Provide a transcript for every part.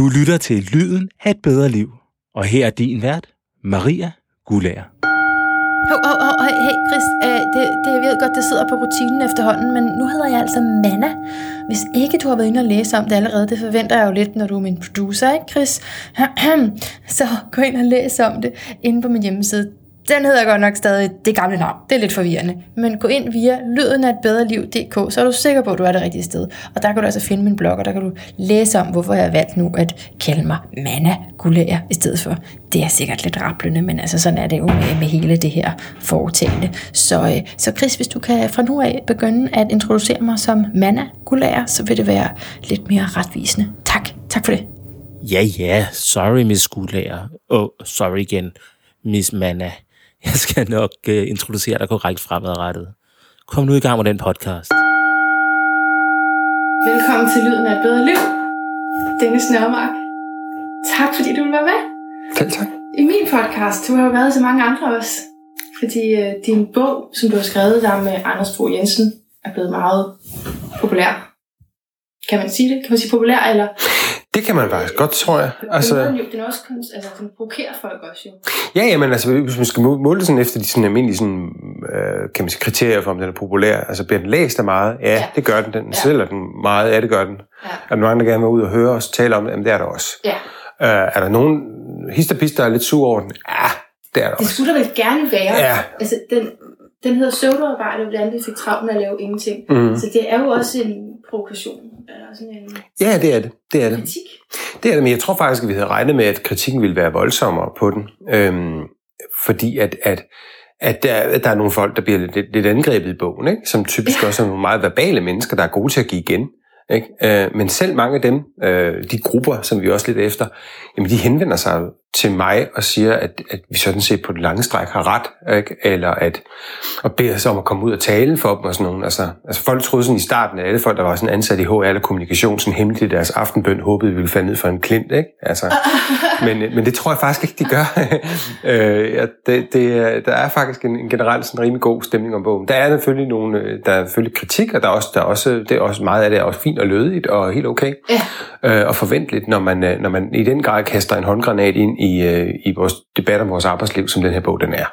Du lytter til Lyden af et bedre liv. Og her er din vært, Maria Gullager. Hov, hov, hov, hey, hey Chris, uh, det, det, jeg ved godt, det sidder på rutinen efterhånden, men nu hedder jeg altså Manna. Hvis ikke du har været inde og læse om det allerede, det forventer jeg jo lidt, når du er min producer, ikke Chris? Så gå ind og læs om det inde på min hjemmeside den hedder godt nok stadig det gamle navn. Det er lidt forvirrende. Men gå ind via lyden af et bedre liv.dk, så er du sikker på, at du er det rigtige sted. Og der kan du altså finde min blog, og der kan du læse om, hvorfor jeg har valgt nu at kalde mig Manna Gulær i stedet for. Det er sikkert lidt rablende, men altså sådan er det jo med, med hele det her foretagende. Så, øh, så Chris, hvis du kan fra nu af begynde at introducere mig som Manna Gulær, så vil det være lidt mere retvisende. Tak. Tak for det. Ja, ja. Sorry, Miss Gulager. Oh, sorry igen, Miss Manna. Jeg skal nok uh, introducere dig korrekt fremadrettet. Kom nu i gang med den podcast. Velkommen til Lyden af et bedre liv. Dennis Nørmark. Tak fordi du vil være med. Selv tak. I min podcast, du har jo været så mange andre også. Fordi uh, din bog, som du har skrevet der med Anders Bo Jensen, er blevet meget populær. Kan man sige det? Kan man sige populær, eller? Det kan man faktisk godt, tror jeg. Altså, den, jo, den også altså, den provokerer folk også jo. Ja, ja, men altså, hvis man skal måle sådan efter de sådan almindelige sådan, øh, kan man sige, kriterier for, om den er populær, altså bliver den læst af meget? Ja, ja. det gør den. Den ja. sælger den meget? Ja, det gør den. Ja. Er der nogen, der gerne vil ud og høre os tale om det? Jamen, det er der også. Ja. Øh, er der nogen histerpist, der er lidt sur over den? Ja, det er der det også. Det skulle der vel gerne være. Ja. Altså, den, den hedder søvdearbejde, hvordan vi fik travlt med at lave ingenting. Mm. Så det er jo også en provokation. Eller sådan en ja, det er det. det, er det. Kritik. Det er det, men jeg tror faktisk, at vi havde regnet med, at kritikken ville være voldsommere på den. Øhm, fordi at, at, at der, der er nogle folk, der bliver lidt, lidt angrebet i bogen, ikke? som typisk ja. også er nogle meget verbale mennesker, der er gode til at give igen. Ikke? Øh, men selv mange af dem, øh, de grupper, som vi også lidt efter, jamen de henvender sig til mig og siger, at, at vi sådan set på det lange stræk har ret, ikke? eller at og beder os om at komme ud og tale for dem og sådan nogle. Altså, altså folk troede sådan i starten, at alle folk, der var sådan ansat i HR eller kommunikation, sådan hemmeligt i deres aftenbøn, håbede, vi ville falde ned for en klint. Ikke? Altså, men, men det tror jeg faktisk ikke, de gør. øh, ja, det, det, der er faktisk en, en generelt sådan rimelig god stemning om bogen. Der er selvfølgelig nogle, øh, der er selvfølgelig kritik, og der er også, der er også, det er også meget af det er også fint og lødigt og helt okay. Ja. Øh, og forventeligt, når man, øh, når man i den grad kaster en håndgranat ind i, øh, i vores debat om vores arbejdsliv, som den her bog den er.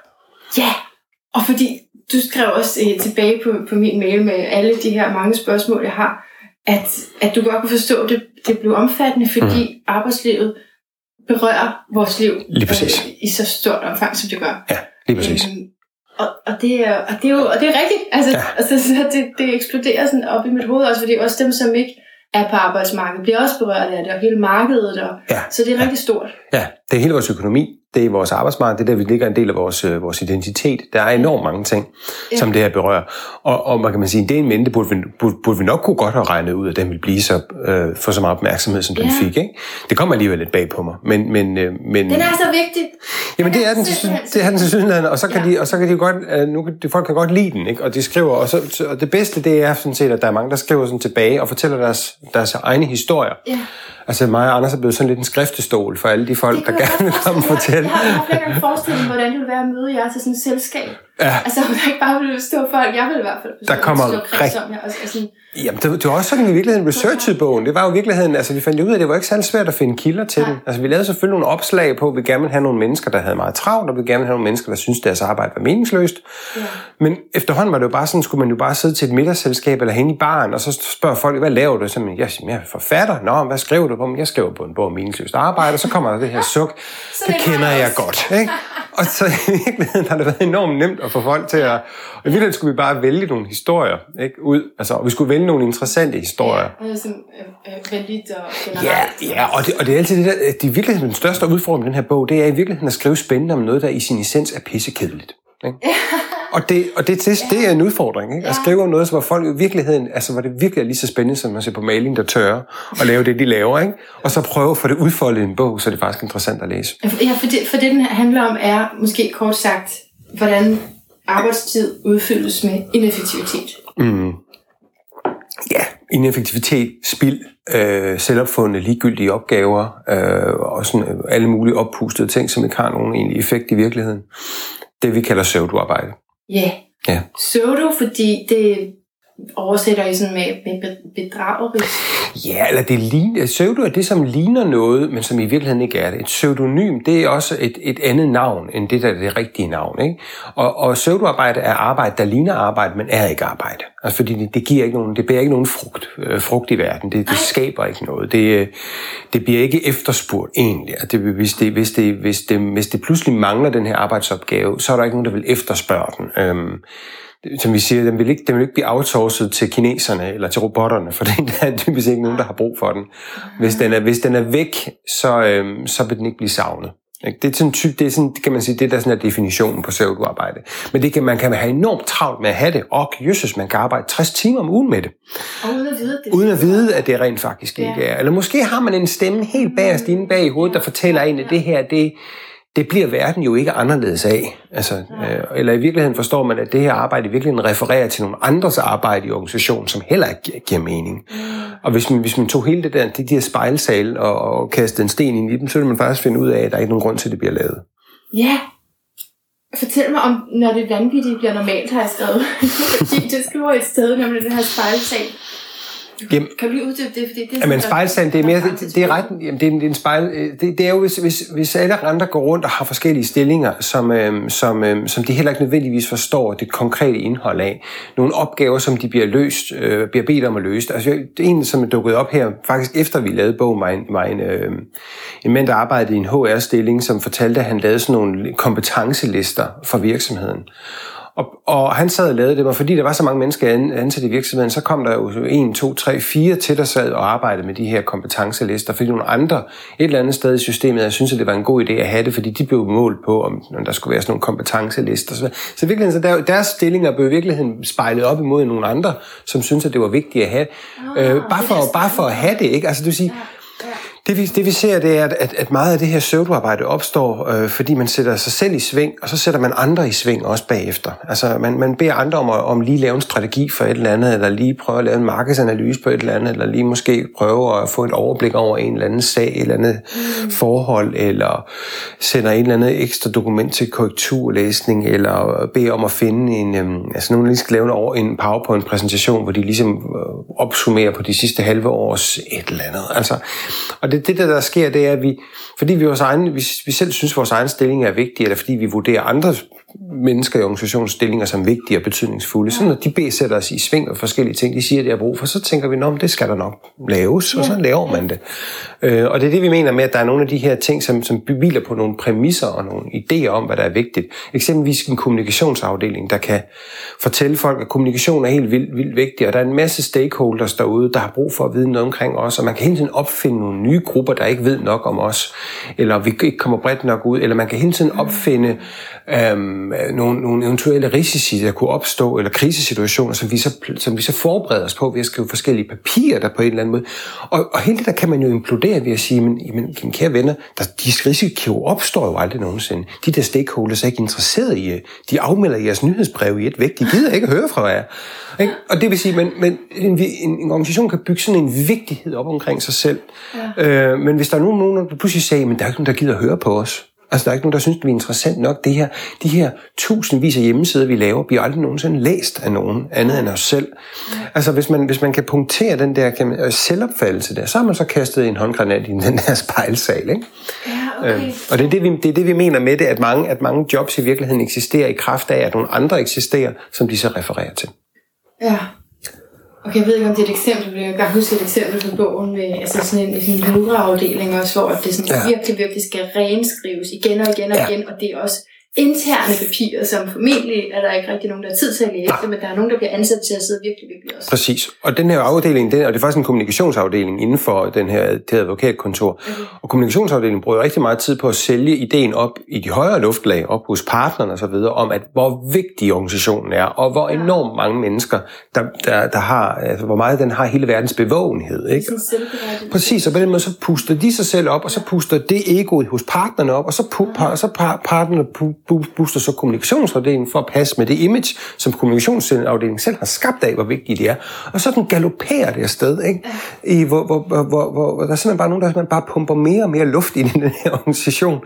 Ja, og fordi du skrev også øh, tilbage på, på min mail med alle de her mange spørgsmål, jeg har, at, at du godt kan forstå, at det, det blev omfattende, fordi mm. arbejdslivet berører vores liv lige præcis. Øh, i så stort omfang, som det gør. Ja, lige præcis. Øhm, og, og, det er, og, det er jo, og det er rigtigt. Altså, ja. altså det, det eksploderer sådan op i mit hoved også, fordi også dem, som ikke er på arbejdsmarkedet, bliver også berørt af det, og hele markedet. Og, ja. Så det er rigtig stort. Ja, det er hele vores økonomi, det er vores arbejdsmarked, det er der, vi ligger en del af vores, øh, vores identitet. Der er enormt mange ting, ja. som det her berører. Og, og man kan man sige, det er en mente, burde vi, burde, burde vi nok kunne godt have regnet ud, at den ville blive så, øh, få så meget opmærksomhed, som ja. den fik. Ikke? Det kommer alligevel lidt bag på mig. Men, men, øh, men, den er så vigtig. Jamen det er den, det er den til og så kan ja. de, og så kan de godt, øh, nu, de, folk kan godt lide den, ikke? og de skriver, og, så, og det bedste det er sådan set, at der er mange, der skriver sådan tilbage og fortæller deres, deres egne historier. Ja. Altså mig og Anders er blevet sådan lidt en skriftestol for alle de folk, der gerne vil komme og fortælle. Jeg, jeg har flere gange forestillet mig, hvordan det ville være at møde jer til sådan et selskab. Ja. Altså, der ikke bare ville stå folk, jeg vil i hvert fald der kommer rigtig... om. Og, sådan, Jamen, det, det var også sådan i virkeligheden researchet bogen. Det var jo i virkeligheden, altså vi fandt ud af, at det var ikke særlig svært at finde kilder til ja. den. Altså vi lavede selvfølgelig nogle opslag på, at vi gerne ville have nogle mennesker, der havde meget travlt, og vi gerne ville have nogle mennesker, der syntes, deres arbejde var meningsløst. Ja. Men efterhånden var det jo bare sådan, skulle man jo bare sidde til et middagsselskab eller hænge i baren, og så spørger folk, hvad laver du? Så jeg, jeg, jeg er forfatter. Nå, hvad skriver du på? Jeg skriver på en bog om meningsløst arbejde, og så kommer der det her suk. det, det kender jeg godt. Ikke? Og så i virkeligheden har det været enormt nemt at få folk til at... Og i virkeligheden skulle vi bare vælge nogle historier ikke, ud. Altså, og vi skulle vælge nogle interessante historier. Ja, altså, øh, øh, og Ja, ja og, det, og det er altid det der... Det er virkelig den største udfordring med den her bog, det er i virkeligheden at skrive spændende om noget, der i sin essens er pissekedeligt. Ikke? og det, og det, det, det er en udfordring, ikke? At skrive om noget, som var folk i virkeligheden, altså hvor det virkelig er lige så spændende, som at se på maling, der tørrer, og lave det, de laver, ikke? Og så prøve at få det udfoldet i en bog, så det er faktisk interessant at læse. Ja, for det, for det den handler om, er måske kort sagt, hvordan arbejdstid udfyldes med ineffektivitet. Mm. Ja, ineffektivitet, spild, øh, selvopfundne ligegyldige opgaver, øh, og sådan øh, alle mulige oppustede ting, som ikke har nogen egentlig effekt i virkeligheden. Det vi kalder pseudoarbejde. Ja. ja. Pseudo, fordi det oversætter I sådan med, med bedrageri? Ja, eller det ligner, pseudo er det, som ligner noget, men som i virkeligheden ikke er det. Et pseudonym, det er også et, et andet navn, end det, der er det rigtige navn. Ikke? Og, og pseudoarbejde er arbejde, der ligner arbejde, men er ikke arbejde. Altså, fordi det, det, giver ikke nogen, det bærer ikke nogen frugt, øh, frugt i verden. Det, det skaber ikke noget. Det, øh, det bliver ikke efterspurgt egentlig. Altså, det, hvis, det, hvis, det, hvis, det, hvis det pludselig mangler den her arbejdsopgave, så er der ikke nogen, der vil efterspørge den. Øhm, som vi siger, den vil, ikke, den vil ikke blive outsourcet til kineserne eller til robotterne, for den der er typisk ikke nogen, der har brug for den. Hvis den er, hvis den er væk, så, øhm, så vil den ikke blive savnet. Det er sådan typ, det er sådan, kan man sige, det er der sådan er definitionen på pseudoarbejde. Men det kan, man kan have enormt travlt med at have det, og jøsses, man kan arbejde 60 timer om ugen med det. Og uden at vide, det uden at vide, at det rent faktisk ja. ikke er. Eller måske har man en stemme helt bagerst inde bag i hovedet, der fortæller en, at det her, det, det bliver verden jo ikke anderledes af. Altså, øh, eller i virkeligheden forstår man, at det her arbejde i virkeligheden refererer til nogle andres arbejde i organisationen, som heller ikke giver mening. Mm. Og hvis man, hvis man tog hele det der, de, her spejlsal og, og kastede en sten ind i dem, så ville man faktisk finde ud af, at der er ikke nogen grund til, at det bliver lavet. Ja. Fortæl mig om, når det vanvittigt bliver normalt, har jeg skrevet. Fordi det skriver et sted, når det den her spejlsal. Jamen, kan du lige uddybe det? Fordi det er jamen, spejlstand, det er mere, det, det er ret, jamen, det er en, det er en spejl, øh, det, det, er jo, hvis, hvis, hvis alle andre går rundt og har forskellige stillinger, som, øhm, som, øhm, som de heller ikke nødvendigvis forstår det konkrete indhold af. Nogle opgaver, som de bliver løst, øh, bliver bedt om at løse. Altså, det en, som er dukket op her, faktisk efter vi lavede bogen, var en, var en, øh, en mand, der arbejdede i en HR-stilling, som fortalte, at han lavede sådan nogle kompetencelister for virksomheden. Og, og han sad og lavede det, og fordi der var så mange mennesker ansat i virksomheden, så kom der jo en, to, tre, fire til, der sad og arbejdede med de her kompetencelister, fordi nogle andre et eller andet sted i systemet, jeg synes, at det var en god idé at have det, fordi de blev målt på, om, om der skulle være sådan nogle kompetencelister. Så, så i virkeligheden, så der, deres stillinger blev i virkeligheden spejlet op imod nogle andre, som synes at det var vigtigt at have. Oh, øh, bare, for, bare for at have det, ikke? Altså, du siger, det vi, det vi ser, det er, at, at meget af det her pseudoarbejde opstår, øh, fordi man sætter sig selv i sving, og så sætter man andre i sving også bagefter. Altså man, man beder andre om at om lige lave en strategi for et eller andet, eller lige prøve at lave en markedsanalyse på et eller andet, eller lige måske prøve at få et overblik over en eller anden sag, et eller andet mm. forhold, eller sender et eller andet ekstra dokument til korrekturlæsning, eller beder om at finde en, øh, altså nogen lige skal lave en, en PowerPoint-præsentation, hvor de ligesom øh, opsummerer på de sidste halve års et eller andet. Altså, og det, det der, der sker, det er, at vi, fordi vi, vores egen, vi, vi selv synes, at vores egen stilling er vigtig, eller fordi vi vurderer andre mennesker i organisationsstillinger som vigtige og betydningsfulde, så når de beder sætter os i sving og forskellige ting, de siger, at det er brug for, så tænker vi, at det skal der nok laves, og så laver man det. Øh, og det er det, vi mener med, at der er nogle af de her ting, som, som hviler på nogle præmisser og nogle idéer om, hvad der er vigtigt. Eksempelvis en kommunikationsafdeling, der kan fortælle folk, at kommunikation er helt vildt, vildt vigtig, og der er en masse stakeholders derude, der har brug for at vide noget omkring os, og man kan hele tiden opfinde nogle nye grupper, der ikke ved nok om os, eller vi ikke kommer bredt nok ud, eller man kan hele tiden opfinde øhm, nogle, nogle eventuelle risici, der kunne opstå, eller krisesituationer, som vi, så, som vi så forbereder os på ved at skrive forskellige papirer, der på en eller anden måde. Og, og hele det der kan man jo implodere ved at sige, men, men mine kære venner, der, de risici opstår jo aldrig nogensinde. De der stakeholders er ikke interesseret i, de afmelder jeres nyhedsbrev i et væk, de gider ikke høre fra jer. Ikke? Og det vil sige, men, men en, en, en organisation kan bygge sådan en vigtighed op omkring sig selv. Ja. Øh, men hvis der er nogen, nogen der pludselig siger, men der er ikke nogen, der gider høre på os, Altså, der er ikke nogen, der synes, det er interessant nok. Det her, de her tusindvis af hjemmesider, vi laver, bliver aldrig nogensinde læst af nogen andet end os selv. Altså, hvis man, hvis man kan punktere den der kan man, øh, selvopfattelse der, så har man så kastet en håndgranat i den der spejlsal, ikke? Ja, okay. Øh, og det er det, vi, det er det, vi mener med det, at mange, at mange jobs i virkeligheden eksisterer i kraft af, at nogle andre eksisterer, som de så refererer til. Ja. Okay, jeg ved ikke, om det er et eksempel, men jeg kan huske et eksempel fra bogen med altså sådan en, en juraafdeling også, hvor det sådan ja. virkelig, virkelig skal renskrives igen og igen og ja. igen, og det er også interne papirer, som formentlig er der ikke rigtig nogen, der har tid til at læse det, men der er nogen, der bliver ansat til at sidde virkelig, virkelig også. Præcis. Og den her afdeling, den, og det er faktisk en kommunikationsafdeling inden for den her, det advokatkontor. Okay. Og kommunikationsafdelingen bruger rigtig meget tid på at sælge ideen op i de højere luftlag, op hos partnerne osv., om at hvor vigtig organisationen er, og hvor enormt mange mennesker, der, der, der har, altså, hvor meget den har hele verdens bevågenhed. Ikke? Præcis, og på den måde så puster de sig selv op, og så puster det egoet hos partnerne op, og så, pu- par, så par, partnerne pu- booster så kommunikationsafdelingen for at passe med det image, som kommunikationsafdelingen selv har skabt af, hvor vigtigt det er. Og så den galopperer det afsted, ikke? I, hvor, hvor, hvor, hvor, hvor, der er simpelthen bare nogen, der simpelthen bare pumper mere og mere luft ind i den her organisation,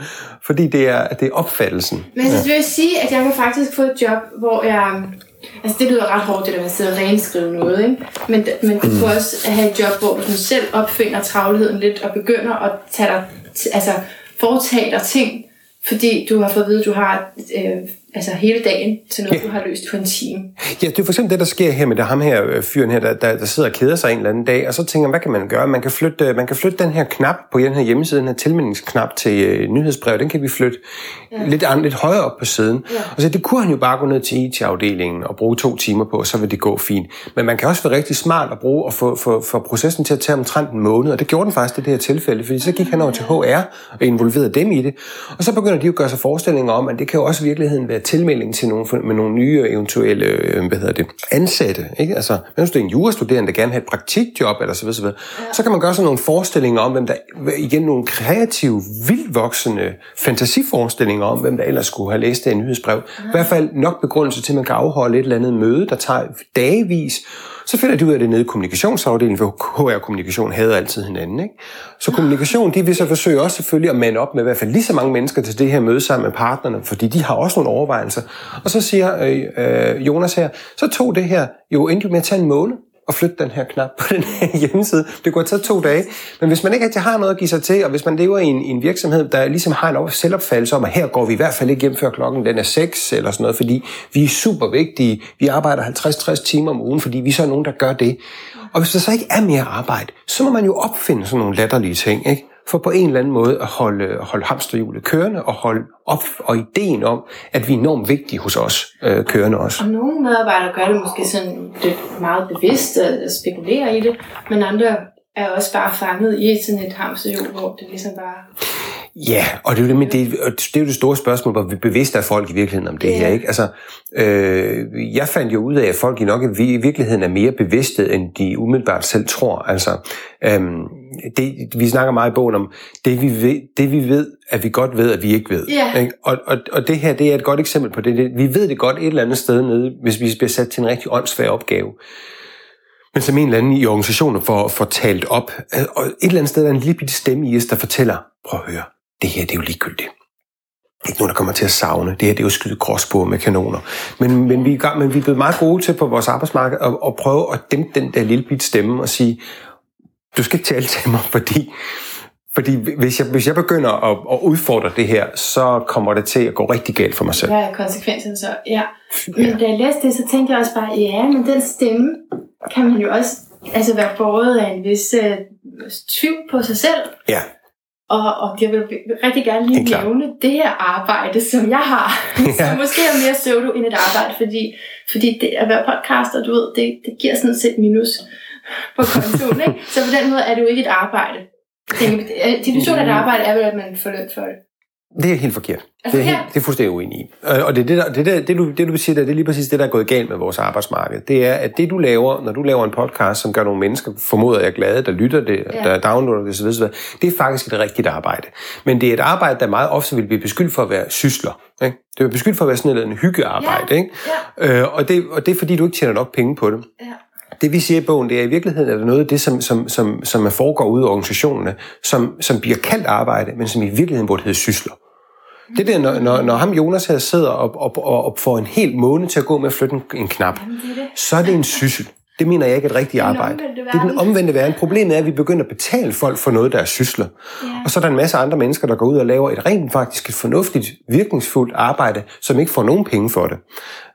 fordi det er, det er opfattelsen. Men så vil jeg sige, at jeg kan faktisk få et job, hvor jeg Altså det lyder ret hårdt, det der med at sidde og renskrive noget, ikke? Men, men du kunne også have et job, hvor du sådan selv opfinder travlheden lidt og begynder at tage dig, altså foretage dig ting, fordi du har fået at vide, at du har øh, altså hele dagen til noget, ja. du har løst på en time. Ja, det er for eksempel det, der sker her med det, ham her øh, fyren her, der, der, der sidder og keder sig en eller anden dag, og så tænker man, hvad kan man gøre? Man kan flytte, man kan flytte den her knap på den her hjemmeside, den her tilmeldingsknap til øh, nyhedsbrev, den kan vi flytte ja. lidt, an, lidt højere op på siden. Ja. Og så det kunne han jo bare gå ned til IT-afdelingen og bruge to timer på, og så vil det gå fint. Men man kan også være rigtig smart at bruge og få, få, få processen til at tage omtrent en måned, og det gjorde den faktisk i det her tilfælde, fordi så gik han over til HR og involverede dem i det, og så begynder de jo at gøre sig forestillinger om, at det kan jo også i virkeligheden være tilmelding til nogle, med nogle nye eventuelle øh, hvad hedder det, ansatte. Ikke? Altså, hvis du er en jurastuderende, der gerne vil have et praktikjob, eller så videre, ja. så kan man gøre sådan nogle forestillinger om, hvem der, igen nogle kreative, vildvoksende fantasiforestillinger om, hvem der ellers skulle have læst det i nyhedsbrev. Ja. I hvert fald nok begrundelse til, at man kan afholde et eller andet møde, der tager dagevis, så finder de ud af det nede i kommunikationsafdelingen, for HR kommunikation havde altid hinanden. Ikke? Så kommunikation, de vil så forsøge også selvfølgelig at mande op med i hvert fald lige så mange mennesker til det her møde sammen med partnerne, fordi de har også nogle overvejelser. Og så siger øh, øh, Jonas her, så tog det her jo endte med at tage en måned at flytte den her knap på den her hjemmeside. Det kunne have taget to dage. Men hvis man ikke rigtig har noget at give sig til, og hvis man lever i en, i en virksomhed, der ligesom har en selvopfattelse om, at her går vi i hvert fald ikke hjem før klokken den er 6 eller sådan noget, fordi vi er super vigtige. Vi arbejder 50-60 timer om ugen, fordi vi så er nogen, der gør det. Og hvis der så ikke er mere arbejde, så må man jo opfinde sådan nogle latterlige ting, ikke? For på en eller anden måde at holde, holde hamsterhjulet kørende og holde op og ideen om, at vi er enormt vigtige hos os øh, kørende også. Og nogle medarbejdere gør det måske sådan lidt meget bevidst at spekulere i det, men andre er også bare fanget i sådan et hamsterhjul, hvor det ligesom bare... Ja, og det er, jo det, det, det er jo det store spørgsmål, hvor bevidst er folk i virkeligheden om det ja. her. Ikke? Altså, øh, jeg fandt jo ud af, at folk i nok i virkeligheden er mere bevidste, end de umiddelbart selv tror. Altså, øh, det, vi snakker meget i bogen om, det vi, ved, det vi ved, at vi godt ved, at vi ikke ved. Ja. Ikke? Og, og, og det her, det er et godt eksempel på det. det. Vi ved det godt et eller andet sted nede, hvis vi bliver sat til en rigtig åndssvær opgave men som en eller anden i organisationen får, får talt op. Og et eller andet sted er der en lille bitte stemme i os, der fortæller, prøv at høre, det her det er jo ligegyldigt. Det er ikke nogen, der kommer til at savne. Det her det er jo skyde gråsbord med kanoner. Men, men, vi er gang, men vi er blevet meget gode til på vores arbejdsmarked at, at prøve at dæmpe den der lille bitte stemme og sige, du skal ikke tale til mig, fordi, fordi hvis, jeg, hvis jeg begynder at, at udfordre det her, så kommer det til at gå rigtig galt for mig selv. Hvad er konsekvensen så? Ja. Men da jeg læste det, så tænkte jeg også bare, ja, men den stemme kan man jo også altså være båret af en vis uh, tvivl på sig selv. Ja. Og, og jeg vil rigtig gerne lige nævne det her arbejde, som jeg har, ja. som måske er mere pseudo end et arbejde, fordi, fordi det at være podcaster, du ved, det, det giver sådan set minus på kontoen, ikke? Så på den måde er det jo ikke et arbejde. Definitionen af et arbejde er vel, at man får løn for det. Det er helt forkert. Det er, helt, det er fuldstændig uenig i. Og det, det, der, det, der, det, du, det, du siger, der, det er lige præcis det, der er gået galt med vores arbejdsmarked. Det er, at det du laver, når du laver en podcast, som gør nogle mennesker, formoder jeg glade, der lytter det, ja. der downloader det osv., det er faktisk et rigtigt arbejde. Men det er et arbejde, der meget ofte vil blive beskyldt for at være sysler. Ikke? Det er beskyldt for at være sådan et hyggearbejde. Ja. Ikke? Ja. Øh, og, det, og det er fordi, du ikke tjener nok penge på det. Ja. Det vi siger i bogen, det er i virkeligheden er der noget af det, som, som, som, som foregår ude i organisationerne, som, som bliver kaldt arbejde, men som i virkeligheden burde hedde sysler. Det der, når, når, når ham Jonas her sidder og, og, og, og får en hel måned til at gå med at flytte en, en knap, Jamen, det er det. så er det en syssel. Det mener jeg ikke er et rigtigt arbejde. Det er den omvendte verden. Problemet er, at vi begynder at betale folk for noget, der er sysler. Ja. Og så er der en masse andre mennesker, der går ud og laver et rent faktisk et fornuftigt, virkningsfuldt arbejde, som ikke får nogen penge for det.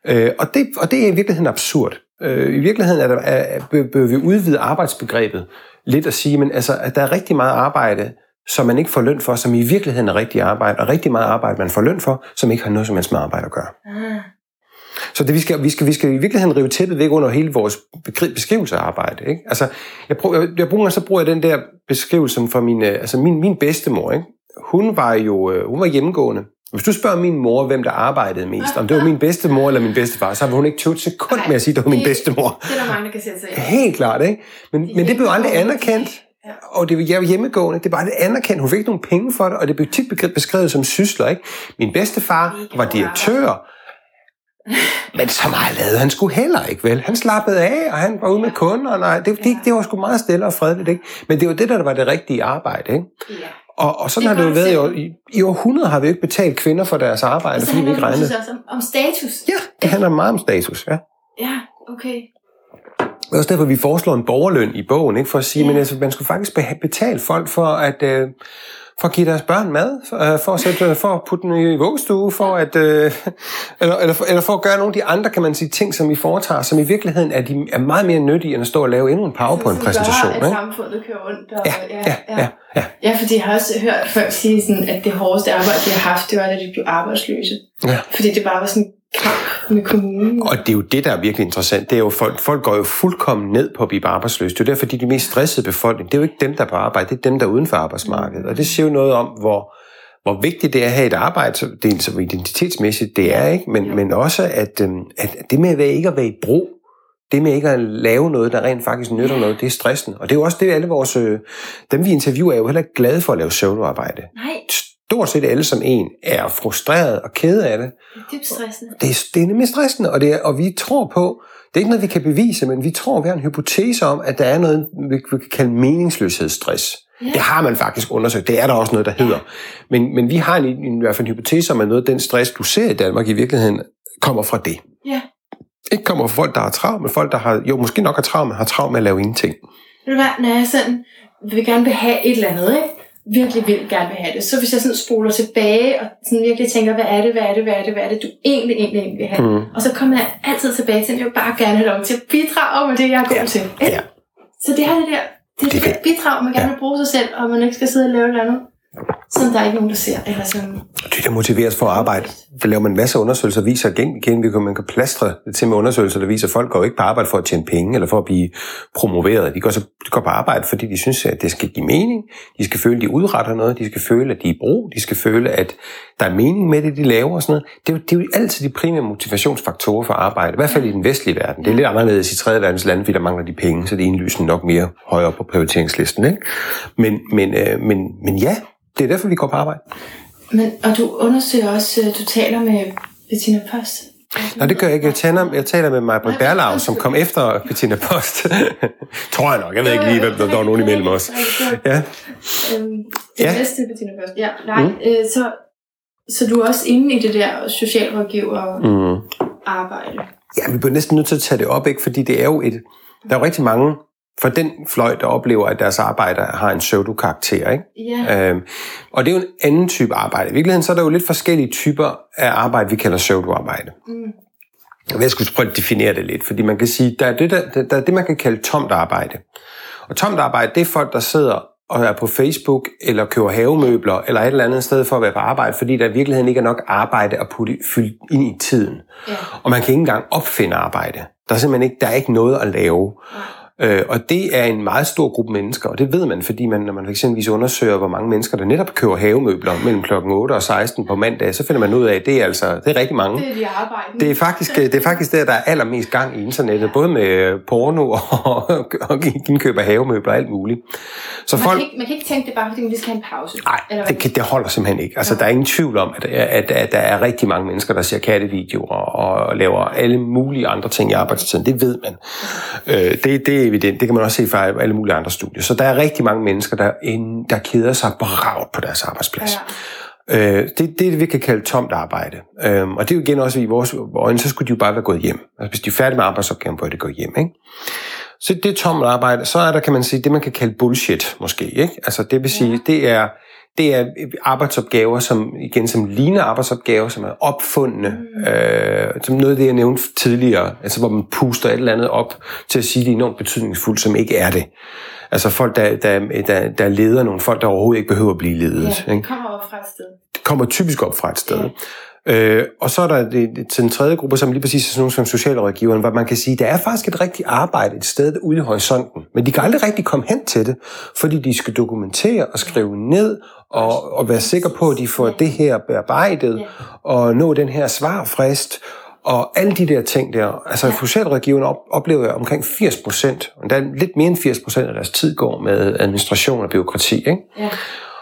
Øh, og, det og det er i virkeligheden absurd. Øh, I virkeligheden er der, er, bør vi udvide arbejdsbegrebet lidt at sige, men altså, at der er rigtig meget arbejde, som man ikke får løn for, som i virkeligheden er rigtig arbejde, og rigtig meget arbejde, man får løn for, som ikke har noget som helst med arbejde at gøre. Ah. Så det, vi, skal, vi, skal, vi skal i virkeligheden rive tæppet væk under hele vores beskrivelse af arbejde. Ikke? Altså, jeg, prøver, jeg, jeg bruger, så bruger jeg den der beskrivelse fra min, øh, altså min, min bedstemor. Ikke? Hun var jo øh, hun var hjemmegående. Hvis du spørger min mor, hvem der arbejdede mest, om det var min bedstemor eller min bedstefar, så vil hun ikke tøve et sekund med at sige, at det var min bedstemor. Det er der mange, der kan sætte sig. Helt klart, ikke? Men, men det blev aldrig anerkendt. Ja. Og det, jeg var hjemmegående, det var det anerkendt. Hun fik ikke nogen penge for det, og det blev tit beskrevet som sysler. Ikke? Min bedstefar var direktør, men så meget lavede han skulle heller ikke, vel? Han slappede af, og han var ude med kunder, og nej, det, det, det var sgu meget stille og fredeligt, ikke? Men det var det, der var det rigtige arbejde, ikke? Ja. Og, og sådan Det har det jo været i, det. år- i, i århundreder har vi jo ikke betalt kvinder for deres arbejde, Så fordi vi ikke det regnede. også om, om status. Ja, det handler meget om status, ja. Ja, okay. Det er også derfor, vi foreslår en borgerløn i bogen, ikke? for at sige, Ja. men altså, man skulle faktisk be- betale folk for at, øh, for at give deres børn mad, for, øh, for, at, sætte, for at putte dem i vuggestue, for at, øh, eller, eller, for, eller for at gøre nogle af de andre, kan man sige, ting, som vi foretager, som i virkeligheden er, de, er meget mere nyttige, end at stå og lave endnu en PowerPoint-præsentation. Som gør, at samfundet kører rundt. Og, Ja, ja, ja, ja. Ja, fordi jeg har også hørt folk sige, sådan, at det hårdeste arbejde, de har haft, det var, da de blev arbejdsløse. Ja. Fordi det bare var sådan kamp med kommunen. Og det er jo det, der er virkelig interessant. Det er jo, folk, folk går jo fuldkommen ned på at blive arbejdsløse. Det er jo derfor, de er de mest stressede befolkning. Det er jo ikke dem, der er på arbejde, det er dem, der er uden for arbejdsmarkedet. Og det siger jo noget om, hvor, hvor vigtigt det er at have et arbejde, er så identitetsmæssigt, det er, ikke? Men, men også, at, øhm, at det med at være, ikke at være i brug, det med ikke at lave noget, der rent faktisk nytter noget, det er stressen. Og det er jo også det, alle vores... Øh, dem, vi interviewer, er jo heller ikke glade for at lave soloarbejde. Nej, Stort set alle som en er frustreret og kede af det. det er dybt stressende. Det er, det er nemlig stressende, og, det er, og vi tror på, det er ikke noget, vi kan bevise, men vi tror, vi har en hypotese om, at der er noget, vi, vi kan kalde meningsløshedsstress. Ja. Det har man faktisk undersøgt. Det er der også noget, der hedder. Men, men vi har en, en, i hvert fald en hypotese om, at noget af den stress, du ser i Danmark, i virkeligheden kommer fra det. Ja. Ikke kommer fra folk, der har travlt, men folk, der har, jo, måske nok har travlt, men har travlt med at lave ingenting. Ved du hvad, når jeg sådan vil gerne vil have et eller andet, ikke? Virkelig vil gerne vil have det, så hvis jeg sådan spoler tilbage og sådan virkelig tænker, hvad er det, hvad er det, hvad er det, hvad er det, du egentlig, egentlig, egentlig vil have. Mm. Og så kommer jeg altid tilbage til, at jeg bare gerne have lov til at bidrage med det, jeg er god Ja. til. ikke? Ja. Så det her det der, det, er der bidrag, man gerne vil bruge sig selv, og man ikke skal sidde og lave et eller andet, som der er ikke nogen, der ser. Eller som, Det, der motiveres for at arbejde. Der laver man en masse undersøgelser, viser igen, igen vi kan, man kan plastre det til med undersøgelser, der viser, at folk går ikke på arbejde for at tjene penge, eller for at blive promoveret. De går, så, de går på arbejde, fordi de synes, at det skal give mening. De skal føle, at de udretter noget. De skal føle, at de er i brug. De skal føle, at der er mening med det, de laver og sådan noget. Det er, jo, det er jo altid de primære motivationsfaktorer for arbejde. I hvert fald i den vestlige verden. Det er lidt anderledes i tredje verdens lande, fordi der mangler de penge, så det er indlysende nok mere højere på prioriteringslisten. Ikke? Men, men, øh, men, men ja, det er derfor, vi går på arbejde. men, og du undersøger også, øh, du taler med Bettina Post. Nej, det gør jeg ikke. Jeg taler, jeg taler med Maja Berlau, som kom efter Bettina Post. Tror jeg nok. Jeg ved ikke lige, hvem der, der var nogen imellem os. Ja. Øhm, det ja. næste Bettina Post. Ja, nej, mm. øh, så, så du er også inde i det der socialrådgiver Mm. arbejde. ja, vi bliver næsten nødt til at tage det op, ikke? fordi det er jo et... Der er jo rigtig mange for den fløj, der oplever, at deres arbejde har en pseudo-karakter. Ikke? Ja, Øhm, og det er jo en anden type arbejde. I virkeligheden så er der jo lidt forskellige typer af arbejde, vi kalder pseudo-arbejde. mm. Jeg skulle prøve at definere det lidt, fordi man kan sige, der er det, der, der, er det man kan kalde tomt arbejde. Og tomt arbejde, det er folk, der sidder og er på Facebook, eller køber havemøbler, eller et eller andet sted for at være på arbejde, fordi der i virkeligheden ikke er nok arbejde at putte fylde ind i tiden. ja. Og man kan ikke engang opfinde arbejde. Der er simpelthen ikke, der er ikke noget at lave. Øh, og det er en meget stor gruppe mennesker, og det ved man, fordi man, når man eksempelvis undersøger, hvor mange mennesker, der netop køber havemøbler mellem klokken 8 og 16 på mandag, så finder man ud af, at det er altså det er rigtig mange. Det er de arbejde. Det er faktisk, det er faktisk der, der er allermest gang i internettet, både med porno og, og indkøb af havemøbler og alt muligt. Så man, folk, kan ikke, man kan ikke tænke det bare, fordi lige skal have en pause. nej, Eller det, kan- det holder simpelthen ikke. Altså, der er ingen tvivl om, at, at, at der er rigtig mange mennesker, der ser kattevideoer og laver alle mulige andre ting i arbejdstiden. Det ved man. Øh, det, det evident. Det kan man også se fra alle mulige andre studier. Så der er rigtig mange mennesker, der, en, der keder sig bragt på deres arbejdsplads. Ja. Øh, det, det er det, vi kan kalde tomt arbejde. Øhm, og det er jo igen også i vores øjne, så skulle de jo bare være gået hjem. Altså hvis de er færdige med arbejdsopgaven, bør de gå hjem. Ikke? Så det er tomt arbejde. Så er der, kan man sige, det man kan kalde bullshit måske. Ikke? Altså det vil sige, det er det er arbejdsopgaver, som igen som ligner arbejdsopgaver, som er opfundne, mm. øh, som noget af det, jeg nævnte tidligere, altså hvor man puster et eller andet op til at sige, det er enormt betydningsfuldt, som ikke er det. Altså folk, der, der, der, der leder nogle folk, der overhovedet ikke behøver at blive ledet. Ja, det kommer op fra et sted. det kommer typisk op fra et sted. Øh, og så er der det, det, til den tredje gruppe, som lige præcis er sådan nogle som socialrådgiveren, hvor man kan sige, der er faktisk et rigtigt arbejde et sted ude i horisonten, men de kan aldrig rigtig komme hen til det, fordi de skal dokumentere og skrive ned og, og være sikre på, at de får det her bearbejdet og nå den her svarfrist og alle de der ting der. Altså socialrådgiverne op, oplever jeg omkring 80 procent, er lidt mere end 80 procent af deres tid går med administration og byråkrati, ikke? Ja.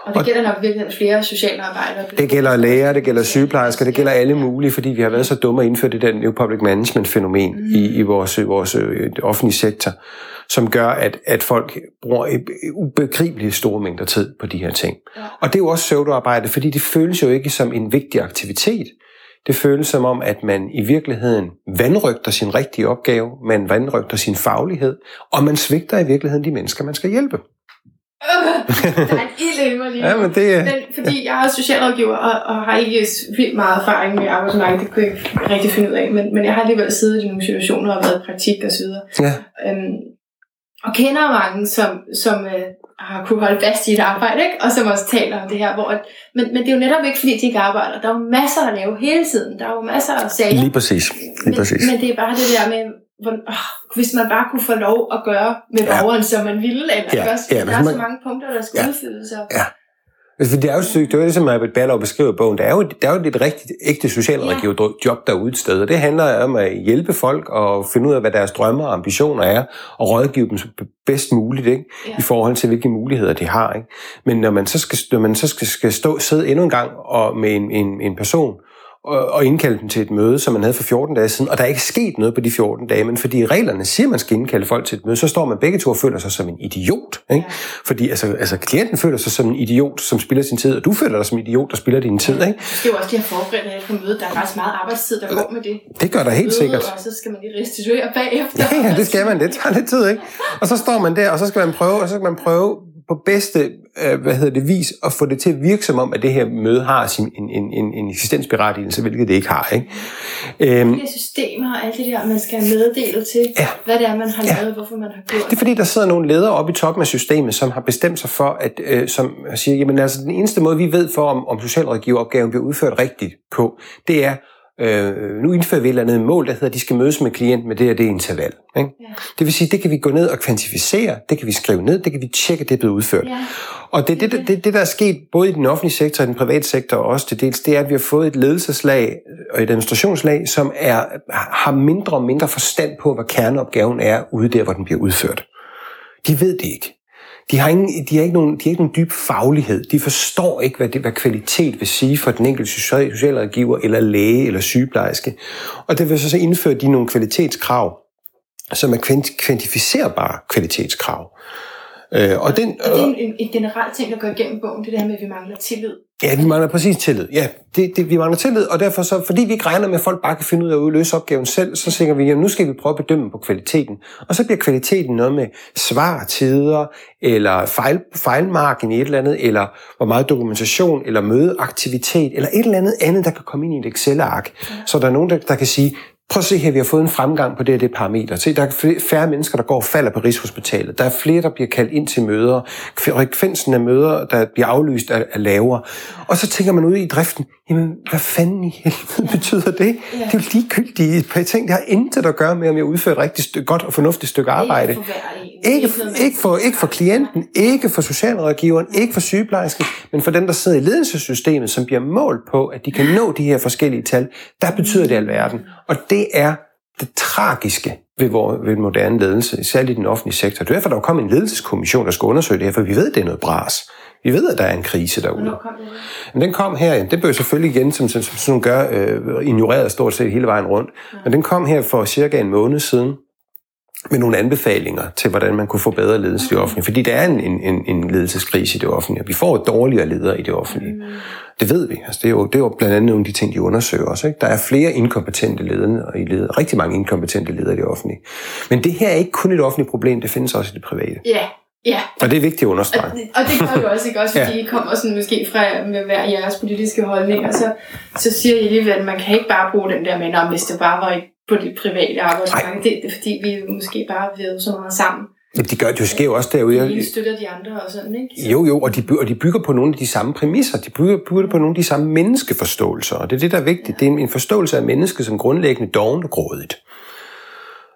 Og det gælder nok virkelig flere socialarbejdere. Det gælder læger, det gælder sygeplejersker, det gælder alle mulige, fordi vi har været så dumme at indføre det der New Public Management-fænomen mm. i, i vores, vores øh, offentlige sektor, som gør, at, at folk bruger ubegribeligt store mængder tid på de her ting. Ja. Og det er jo også pseudoarbejde, fordi det føles jo ikke som en vigtig aktivitet. Det føles som om, at man i virkeligheden vandrygter sin rigtige opgave, man vandrygter sin faglighed, og man svigter i virkeligheden de mennesker, man skal hjælpe. der er en ild i mig lige. Ja, men det. Men fordi jeg er socialrådgiver og, og har ikke vildt meget erfaring med arbejdsmarkedet, det kunne jeg ikke rigtig finde ud af, men, men jeg har alligevel siddet i nogle situationer og været i praktik og så videre. Ja. Øhm, og kender mange, som, som øh, har kunne holde fast i et arbejde, ikke? og som også taler om det her. Hvor, at, men, men det er jo netop ikke, fordi de ikke arbejder. Der er jo masser at lave hele tiden. Der er jo masser af sager. Lige præcis. Lige præcis. Men, men det er bare det der med, hvor, åh, hvis man bare kunne få lov at gøre med Ja. borgeren, som man ville. Eller, Ja, også? ja, der er så man- mange punkter, der skal Ja. udfyldes. Og, Ja. Altså, det er jo. Det er jo det, som Albert Berlov beskriver i bogen. Der er jo, der er jo et rigtigt ægte socialrådgiverjob derude et sted, og det handler om at hjælpe folk og finde ud af, hvad deres drømme og ambitioner er, og rådgive dem bedst muligt ikke? Ja. i forhold til, hvilke muligheder de har. Ikke? Men når man så skal, når man så skal, skal stå, sidde endnu en gang og med en, en, en person, og, og indkalde dem til et møde, som man havde for 14 dage siden, og der er ikke sket noget på de 14 dage, men fordi reglerne siger, at man skal indkalde folk til et møde, så står man begge to og føler sig som en idiot. Ikke? Ja. Fordi altså, altså, klienten føler sig som en idiot, som spilder sin tid, og du føler dig som en idiot, der spilder din tid. Ikke? Du skal jo også lige have forberedt dig på mødet. Der er faktisk meget arbejdstid, der går med det. Det gør der helt sikkert. Og så skal man lige restituere bagefter. Ja, ja, det skal man. Det tager lidt tid, ikke? Og så står man der, og så skal man prøve, og så skal man prøve på bedste øh, hvad hedder det, vis at få det til at virke som om, at det her møde har sin, en, en, en, en eksistensberettigelse, hvilket det ikke har. Ikke? Øhm, De her systemer og alt det der, man skal meddele til, Ja. hvad det er, man har Ja. lavet, hvorfor man har gjort Det er fordi, der sidder nogle ledere oppe i toppen af systemet, som har bestemt sig for, at øh, som siger, jamen altså den eneste måde, vi ved for, om, om socialrådgiveropgaven bliver udført rigtigt på, det er, øh, nu indfører vi et eller andet mål, der hedder, at de skal mødes med klienten med det og det interval. Ikke? Ja. Det vil sige, det kan vi gå ned og kvantificere, det kan vi skrive ned, det kan vi tjekke, at det er blevet udført. Ja. Og det, det, det, det, der er sket både i den offentlige sektor og i den private sektor og også til dels, det er, at vi har fået et ledelseslag og et administrationslag, som er, har mindre og mindre forstand på, hvad kerneopgaven er ude der, hvor den bliver udført. De ved det ikke. De har, ingen, de, har ikke nogen, de har ikke nogen dyb faglighed. De forstår ikke, hvad, det, hvad kvalitet vil sige for den enkelte socialrådgiver, eller læge, eller sygeplejerske. Og det vil så, så indføre de nogle kvalitetskrav, som er kvantificerbare kvalitetskrav. Øh, og den, Og det er en, en, en generel ting, der går igennem bogen, det der med, at vi mangler tillid. Ja, vi mangler præcis tillid. Ja, det, det, vi mangler tillid, og derfor så, fordi vi ikke regner med, at folk bare kan finde ud af at løse opgaven selv, så tænker vi, at nu skal vi prøve at bedømme på kvaliteten. Og så bliver kvaliteten noget med svartider, eller fejl, fejlmarken i et eller andet, eller hvor meget dokumentation, eller mødeaktivitet, eller et eller andet andet, der kan komme ind i et Excel-ark. Så der er nogen, der, der kan sige, Prøv at se her, vi har fået en fremgang på det og det parameter. Se, der er færre mennesker, der går og falder på Rigshospitalet. Der er flere, der bliver kaldt ind til møder. Frekvensen af møder, der bliver aflyst, er, er lavere. Og så tænker man ud i driften, jamen, hvad fanden i helvede betyder det? Ja. Det er jo ligegyldige ting. Det har intet at gøre med, om jeg udfører et rigtig godt og fornuftigt stykke arbejde. Ikke for. Ikke, ikke, for, ikke for klienten, ikke for socialrådgiveren, ikke for sygeplejersken, men for dem, der sidder i ledelsessystemet, som bliver målt på, at de kan nå de her forskellige tal. Der betyder det alverden. Og det er det tragiske ved, vor, ved moderne ledelse, særligt i den offentlige sektor. Det er derfor, der er kommet en ledelseskommission, der skal undersøge det her, for vi ved, det er noget bras. Vi ved, at der er en krise derude. Kom? Men den kom her, den blev selvfølgelig igen, som, som, som gør, øh, ignoreret stort set hele vejen rundt. Men den kom her for cirka en måned siden med nogle anbefalinger til, hvordan man kunne få bedre ledelse i det offentlige. Fordi der er en, en, en, ledelseskrise i det offentlige, vi får dårligere ledere i det offentlige. Mm. Det ved vi. Altså, det, er jo, det er jo blandt andet nogle af de ting, de undersøger også. Ikke? Der er flere inkompetente ledere, i leder, rigtig mange inkompetente ledere i det offentlige. Men det her er ikke kun et offentligt problem, det findes også i det private. Ja, ja. Og det er vigtigt at Og, understrege. og det gør jo også, ikke? Også fordi Ja. I kommer sådan måske fra med hver jeres politiske holdninger, så, så siger I alligevel, at man kan ikke bare bruge den der med, "Nå, hvis det bare var på det private arbejdsmarked. Det, det, er fordi, vi måske bare ved så meget sammen. Jamen, de gør, det sker jo også derude. Vi lige støtter de andre og sådan, ikke? Så, Jo, jo, og de, bygger, og de bygger på nogle af de samme præmisser. De bygger, bygger på nogle af de samme menneskeforståelser, og det er det, der er vigtigt. Det er en, en forståelse af mennesket som grundlæggende doven og grådigt.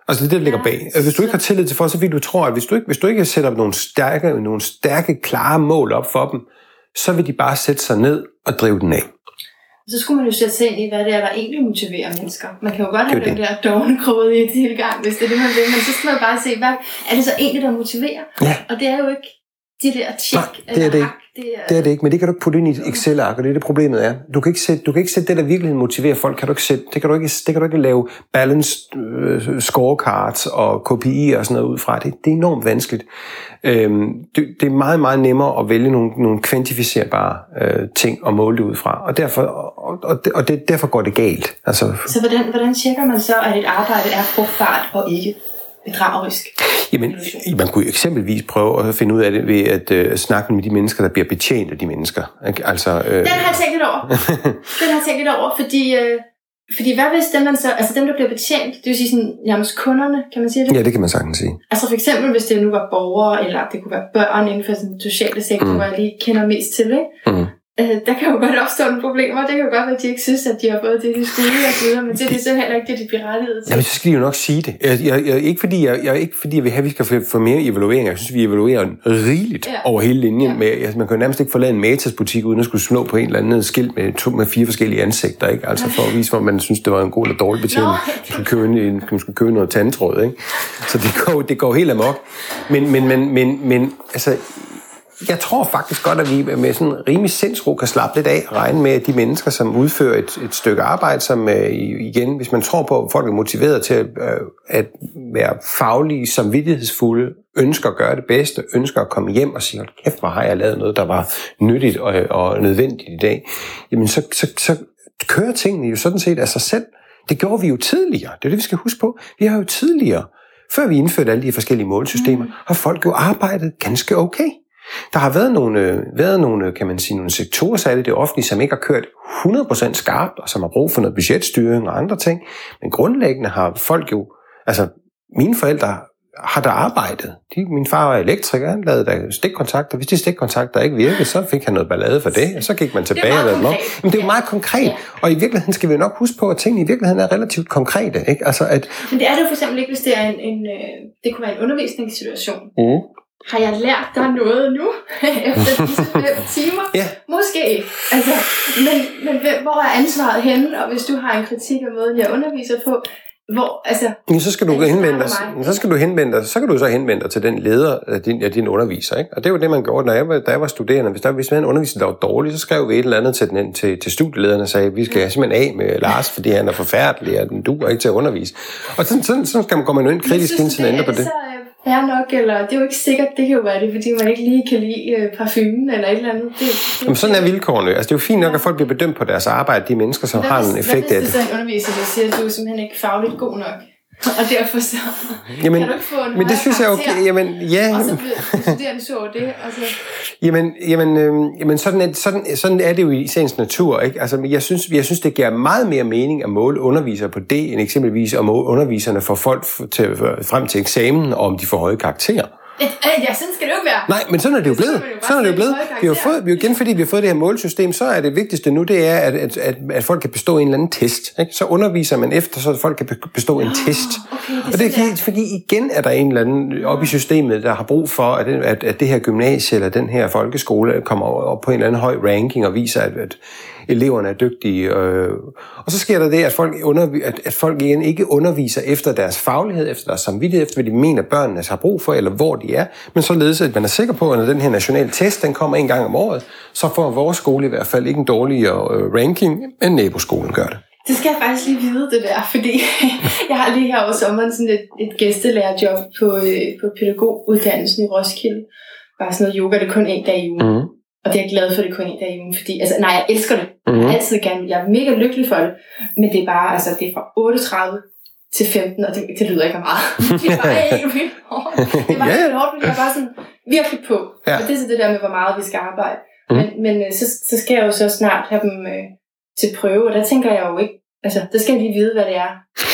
Altså det er det, der ligger bag. Hvis du ikke har tillid til folk, så vil du tro, at hvis du ikke, hvis du ikke sætter nogle stærke, nogle stærke, klare mål op for dem, så vil de bare sætte sig ned og drive den af. så skulle man jo sætte sig ind i, hvad det er, der egentlig motiverer mennesker. Man kan jo godt have Det den der dogne i tilgang, hvis det er det, man vil, men så skal man bare se, hvad er det så egentlig, der motiverer? Ja. Og det er jo ikke de der tjek Nej, det er det ikke. Det er, Det er det ikke, men det kan du ikke putte ind i et Excel-ark, og det er det problemet er. Du kan ikke sætte, du kan ikke sætte det, der virkelig motiverer folk, kan du ikke sætte, det kan du ikke, det kan du ikke lave balanced øh, scorecards og KPI og sådan noget ud fra. Det, det er enormt vanskeligt. Øhm, det, det er meget, meget nemmere at vælge nogle, nogle kvantificerbare øh, ting og måle det ud fra, og derfor, og, og, det, og det, derfor går det galt. Altså, Så hvordan, hvordan tjekker man så, at et arbejde er frugtbart og ikke bedragerisk? Jamen, man kunne eksempelvis prøve at finde ud af det ved at øh, snakke med de mennesker, der bliver betjent af de mennesker. Altså, øh, Den har jeg tænkt lidt over. Den har jeg tænkt lidt over, fordi, øh, fordi hvad hvis dem, man så, altså dem, der bliver betjent, det vil sige sådan, nærmest kunderne, kan man sige det? ja, det kan man sagtens sige. Altså for eksempel, hvis det nu var borgere, eller det kunne være børn inden for den sociale sektor, mm. hvor jeg lige kender mest til, ikke? Mm. Øh, der kan jo godt opstå nogle problemer. Det kan jo godt være, at de ikke synes, at de har fået det, de skulle og så videre, men det er det så heller ikke det, de bliver rettiget til. Jamen, så skal de jo nok sige det. Jeg, jeg, jeg, ikke, fordi jeg, jeg, ikke fordi jeg vil have, at vi skal få, mere evaluering. Jeg synes, vi evaluerer rigeligt Ja. over hele linjen. Ja. Med, altså, man kan jo nærmest ikke forlade en Matas-butik, uden at skulle slå på en eller anden skilt med, to, med fire forskellige ansigter. Ikke? Altså for at vise, hvor man synes, det var en god eller dårlig betjening. Man skulle købe, en, man skulle købe noget tandtråd. Ikke? Så det går, det går helt amok. Men, men, men, men, men altså, jeg tror faktisk godt, at vi med sådan rimelig sindsro kan slappe lidt af og regne med, at de mennesker, som udfører et, et stykke arbejde, som øh, igen, hvis man tror på, at folk er motiveret til at, øh, at være faglige, samvittighedsfulde, ønsker at gøre det bedste, ønsker at komme hjem og sige, hold kæft, hvor har jeg lavet noget, der var nyttigt og, og nødvendigt i dag, jamen så, så, så kører tingene jo sådan set af sig selv. Det gjorde vi jo tidligere. Det er det, vi skal huske på. Vi har jo tidligere, før vi indførte alle de forskellige målsystemer, mm. har folk jo arbejdet ganske okay. Der har været nogle, øh, været nogle, kan man sige, nogle sektorer, særligt det offentlige, som ikke har kørt 100% skarpt, og som har brug for noget budgetstyring og andre ting. Men grundlæggende har folk jo, altså mine forældre har der arbejdet. De, min far var elektriker, han lavede der stikkontakter. Hvis de stikkontakter ikke virkede, så fik han noget ballade for det, og så gik man tilbage og lavede dem om. Men det er jo meget konkret, Ja. og i virkeligheden skal vi jo nok huske på, at tingene i virkeligheden er relativt konkrete. Ikke? Altså at, Men det er det jo for eksempel ikke, hvis det er en, en øh, det kunne være en undervisningssituation. mm. Har jeg lært dig noget nu, efter disse fem timer? Ja. Måske. Altså, men, men hvem- hvor er ansvaret henne? Og hvis du har en kritik af måden, jeg underviser på, hvor, altså, Ja, så skal du det henvende dig, så skal du henvende dig, så kan du så henvende dig til den leder af din, af din underviser, ikke? Og det var det, man gjorde, når jeg var, da jeg var studerende. Hvis der hvis man en underviser, der var dårlig, så skrev vi et eller andet til, den, til, til studielederen og sagde, vi skal simpelthen af med Lars, fordi han er forfærdelig, og den duer ikke til at undervise. Og sådan, sådan, sådan skal man, går man jo ind kritisk synes ind til ændre på det. så øh, fair nok, eller det er jo ikke sikkert, det kan jo være det, fordi man ikke lige kan lide øh, parfumen eller et eller andet. Det, det, Jamen, sådan er vilkårene. Altså, det er jo fint nok, at folk bliver bedømt på deres arbejde, de mennesker, som Hvad har en effekt hvad af hvis det. det er en underviser, der siger, at du er simpelthen ikke fagligt god nok? Og derfor så Jamen, kan du ikke få en men det synes jeg okay. Jamen, ja, Og så bliver studerende så over det, og så... Jamen, jamen, øh, jamen sådan, er, sådan, sådan er det jo i sagens natur. Ikke? Altså, jeg, synes, jeg synes, det giver meget mere mening at måle undervisere på det, end eksempelvis at måle underviserne for folk til, frem til eksamen, og om de får høje karakterer. Ja, ja, sådan skal det jo være. Nej, men sådan er det jo blevet. Sådan er det jo blevet. Vi har, fået, vi har igen, fordi vi har fået det her målsystem, så er det vigtigste nu, det er, at, at, at, at folk kan bestå en eller anden test. Ikke? Så underviser man efter, så folk kan be- bestå en test. okay, det og det er ikke, fordi igen er der en eller anden oppe i systemet, der har brug for, at, det- at, at det her gymnasie eller den her folkeskole kommer op på en eller anden høj ranking og viser, at, at eleverne er dygtige. Øh, og så sker der det, at folk, undervi- at, at folk igen ikke underviser efter deres faglighed, efter deres samvittighed, efter hvad de mener, børnene har brug for, eller hvor de er, men således, at man er sikker på, at når den her nationale test, den kommer en gang om året, så får vores skole i hvert fald ikke en dårligere øh, ranking, end naboskolen gør det. Det skal jeg faktisk lige vide, det der, fordi jeg har lige her over sommeren sådan et, et gæstelærerjob på, øh, på pædagoguddannelsen i Roskilde. Bare sådan noget yoga, det er kun en dag i ugen. Mm. Og det er jeg glad for, at det kun i ugen, fordi, altså, nej, jeg elsker det. Jeg Mm. har altid gerne, jeg er mega lykkelig for det. Men det er bare, altså, det er fra 38 til 15, og det, det lyder ikke af meget. Det er bare helt vildt hårdt. Det er bare Ja. helt vildt hårdt, fordi jeg er bare sådan virkelig på. Ja. Og det er så det der med, hvor meget vi skal arbejde. Mm. Men, men øh, så, så skal jeg jo så snart have dem øh, til prøve, og der tænker jeg jo ikke, altså, der skal jeg lige vide, hvad det er,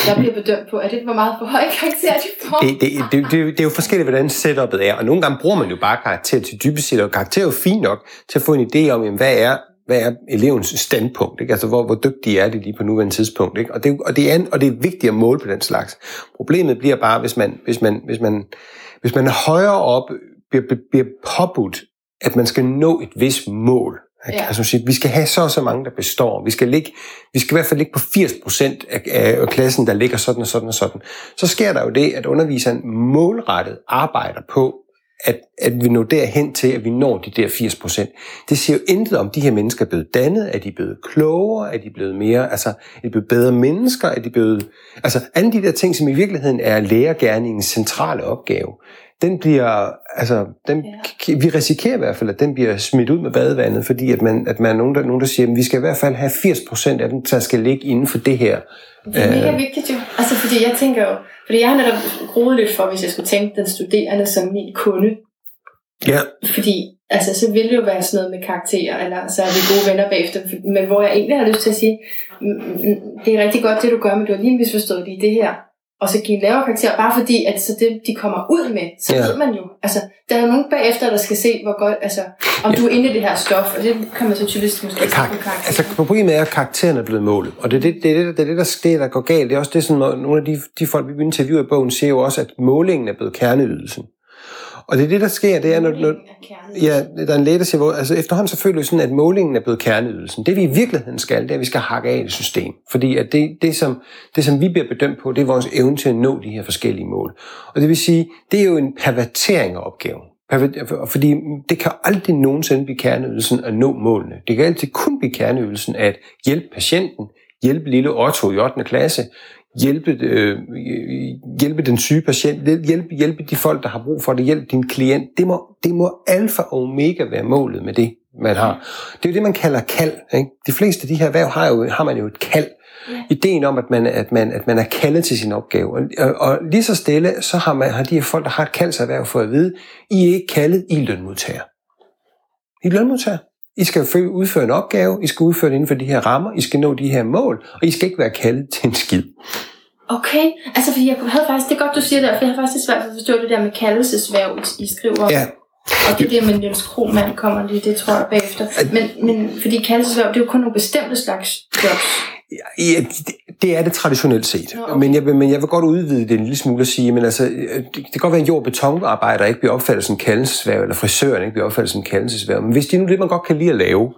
jeg bliver bedømt på. Er det, hvor meget for høje karakterer de får? Det, det, det, det, det er jo forskelligt, hvordan setupet er, og nogle gange bruger man jo bare karakter til dybest set, og karakter er jo fint nok til at få en idé om, jamen, hvad er hvad er elevens standpunkt, ikke? Altså, hvor, hvor dygtige er de lige på nuværende tidspunkt, ikke? Og det, og, det er, og det er vigtigt at måle på den slags. Problemet bliver bare, hvis man, hvis man, hvis man, hvis man er højere op, bliver, bliver påbudt, at man skal nå et vis mål. Ikke? Ja. Altså, vi skal have så og så mange, der består. Vi skal, ligge, vi skal i hvert fald ligge på 80% af, af klassen, der ligger sådan og sådan og sådan. Så sker der jo det, at underviseren målrettet arbejder på at, at vi når derhen til, at vi når de der 80 procent. Det siger jo intet om, de her mennesker er blevet dannet, at de er blevet klogere, at de er blevet mere, altså, er de blevet bedre mennesker, at de er blevet, altså, alle de der ting, som i virkeligheden er lærergærningens centrale opgave, den bliver, altså, den, ja. vi risikerer i hvert fald, at den bliver smidt ud med badevandet, fordi at man, at man er nogen, der, nogen, der siger, at vi skal i hvert fald have 80 procent af den, der skal ligge inden for det her. Det er mega vigtigt jo. Altså, fordi jeg tænker jo, fordi jeg har netop groet lidt for, hvis jeg skulle tænke den studerende som min kunde. Ja. Fordi altså, så vil det jo være sådan noget med karakterer, eller så er vi gode venner bagefter. Men hvor jeg egentlig har lyst til at sige, det er rigtig godt det, du gør, men du har lige misforstået lige det her og så give en lavere karakter, bare fordi, at så det, de kommer ud med, så ja. ved man jo. Altså, der er nogen bagefter, der skal se, hvor godt, altså, om ja. du er inde i det her stof, og det kan man så typisk måske Kar- på karakter. Altså, problemet er, at karakteren er blevet målet, og det er det, det, er det, det, er det, der, det, der går galt. Det er også det, som nogle af de, de folk, vi interviewer i bogen, siger jo også, at målingen er blevet kerneydelsen. Og det er det, der sker, det er, når, når ja, der er en læge, der siger, hvor, altså efterhånden så føler vi sådan, at målingen er blevet kerneydelsen. Det vi i virkeligheden skal, det er, at vi skal hakke af et system. Fordi at det, det, som, det, som vi bliver bedømt på, det er vores evne til at nå de her forskellige mål. Og det vil sige, det er jo en pervertering af opgaven. Fordi det kan aldrig nogensinde blive kerneydelsen at nå målene. Det kan altid kun blive kerneydelsen at hjælpe patienten, hjælpe lille Otto i 8. klasse, hjælpe, øh, hjælpe den syge patient, hjælpe, hjælpe de folk, der har brug for det, hjælpe din klient. Det må, det må alfa og omega være målet med det, man har. Det er jo det, man kalder kald. Ikke? De fleste af de her erhverv har, jo, har man jo et kald. Ja. Ideen om, at man, at, man, at man er kaldet til sin opgave. Og, og, og lige så stille, så har, man, har de her folk, der har et kaldserhverv, for at vide, I er ikke kaldet, I er lønmodtager. I er lønmodtager. I skal udføre en opgave, I skal udføre det inden for de her rammer, I skal nå de her mål, og I skal ikke være kaldet til en skid. Okay, altså fordi jeg havde faktisk, det er godt du siger det, for jeg har faktisk svært at forstå det der med kaldelsesværv, I skriver. Ja. Og det der med Niels Krohmann kommer lige, det tror jeg bagefter. Men, men fordi kaldelsesværv, det er jo kun nogle bestemte slags jobs. Ja, det, er det traditionelt set. okay. men, jeg, men jeg vil godt udvide det en lille smule og sige, men altså, det, det kan godt være, at jord- og betonarbejder ikke bliver opfattet som kaldelsesværv, eller frisøren ikke bliver opfattet som kaldelsesværv. Men hvis det er nu det, man godt kan lide at lave,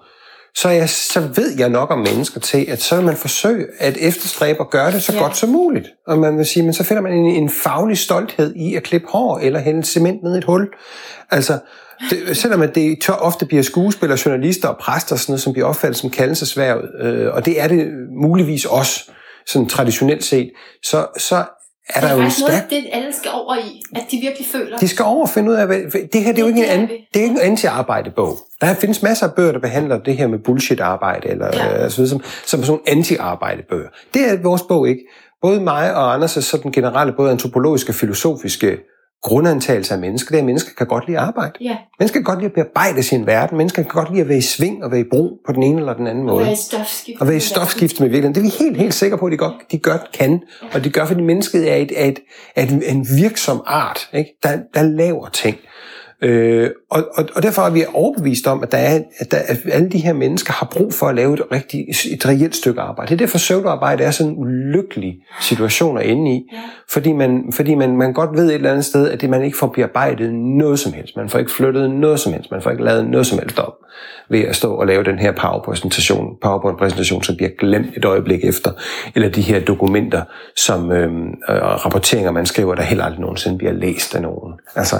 så, jeg, så ved jeg nok om mennesker til, at så vil man forsøge at efterstræbe at gøre det så ja. godt som muligt. Og man vil sige, men så finder man en, en faglig stolthed i at klippe hår, eller hælde cement ned i et hul. Altså, det, selvom at det tør ofte bliver skuespillere, journalister og præster, sådan noget, som bliver opfattet som kaldelsesværv, øh, og det er det muligvis også, sådan traditionelt set, så, så er der jo en stærk... noget, det alle skal over i, at de virkelig føler. De skal over og finde ud af, hvad... det her det er jo ikke en, an, det er ikke en anti-arbejde-bog. Der findes masser af bøger, der behandler det her med bullshit-arbejde, eller ja. altså, som, som sådan anti-arbejde-bøger. Det er vores bog ikke. Både mig og Anders er sådan generelle, både antropologiske og filosofiske grundantagelse af mennesker, det er, at mennesker kan godt lide at arbejde. Ja. Mennesker kan godt lide at bearbejde sin verden. Mennesker kan godt lide at være i sving og være i brug på den ene eller den anden måde. Og være i stofskift. Og være i stofskift med virkeligheden. Det er vi helt, helt sikre på, at de godt, de godt kan. Og de gør, fordi mennesket er, et, er, et, er et, en virksom art, ikke? Der, der laver ting. Øh, og, og, og derfor er vi overbevist om, at, der er, at, der, at alle de her mennesker har brug for at lave et, rigtig, et reelt stykke arbejde. Det er derfor søvdearbejde er sådan en ulykkelig situation at ende i, ja. fordi, man, fordi man, man godt ved et eller andet sted, at det man ikke får bearbejdet noget som helst. Man får ikke flyttet noget som helst. Man får ikke lavet noget som helst om ved at stå og lave den her PowerPoint-præsentation, PowerPoint-præsentation som bliver glemt et øjeblik efter, eller de her dokumenter, som og rapporteringer, man skriver, der heller aldrig nogensinde bliver læst af nogen. Altså,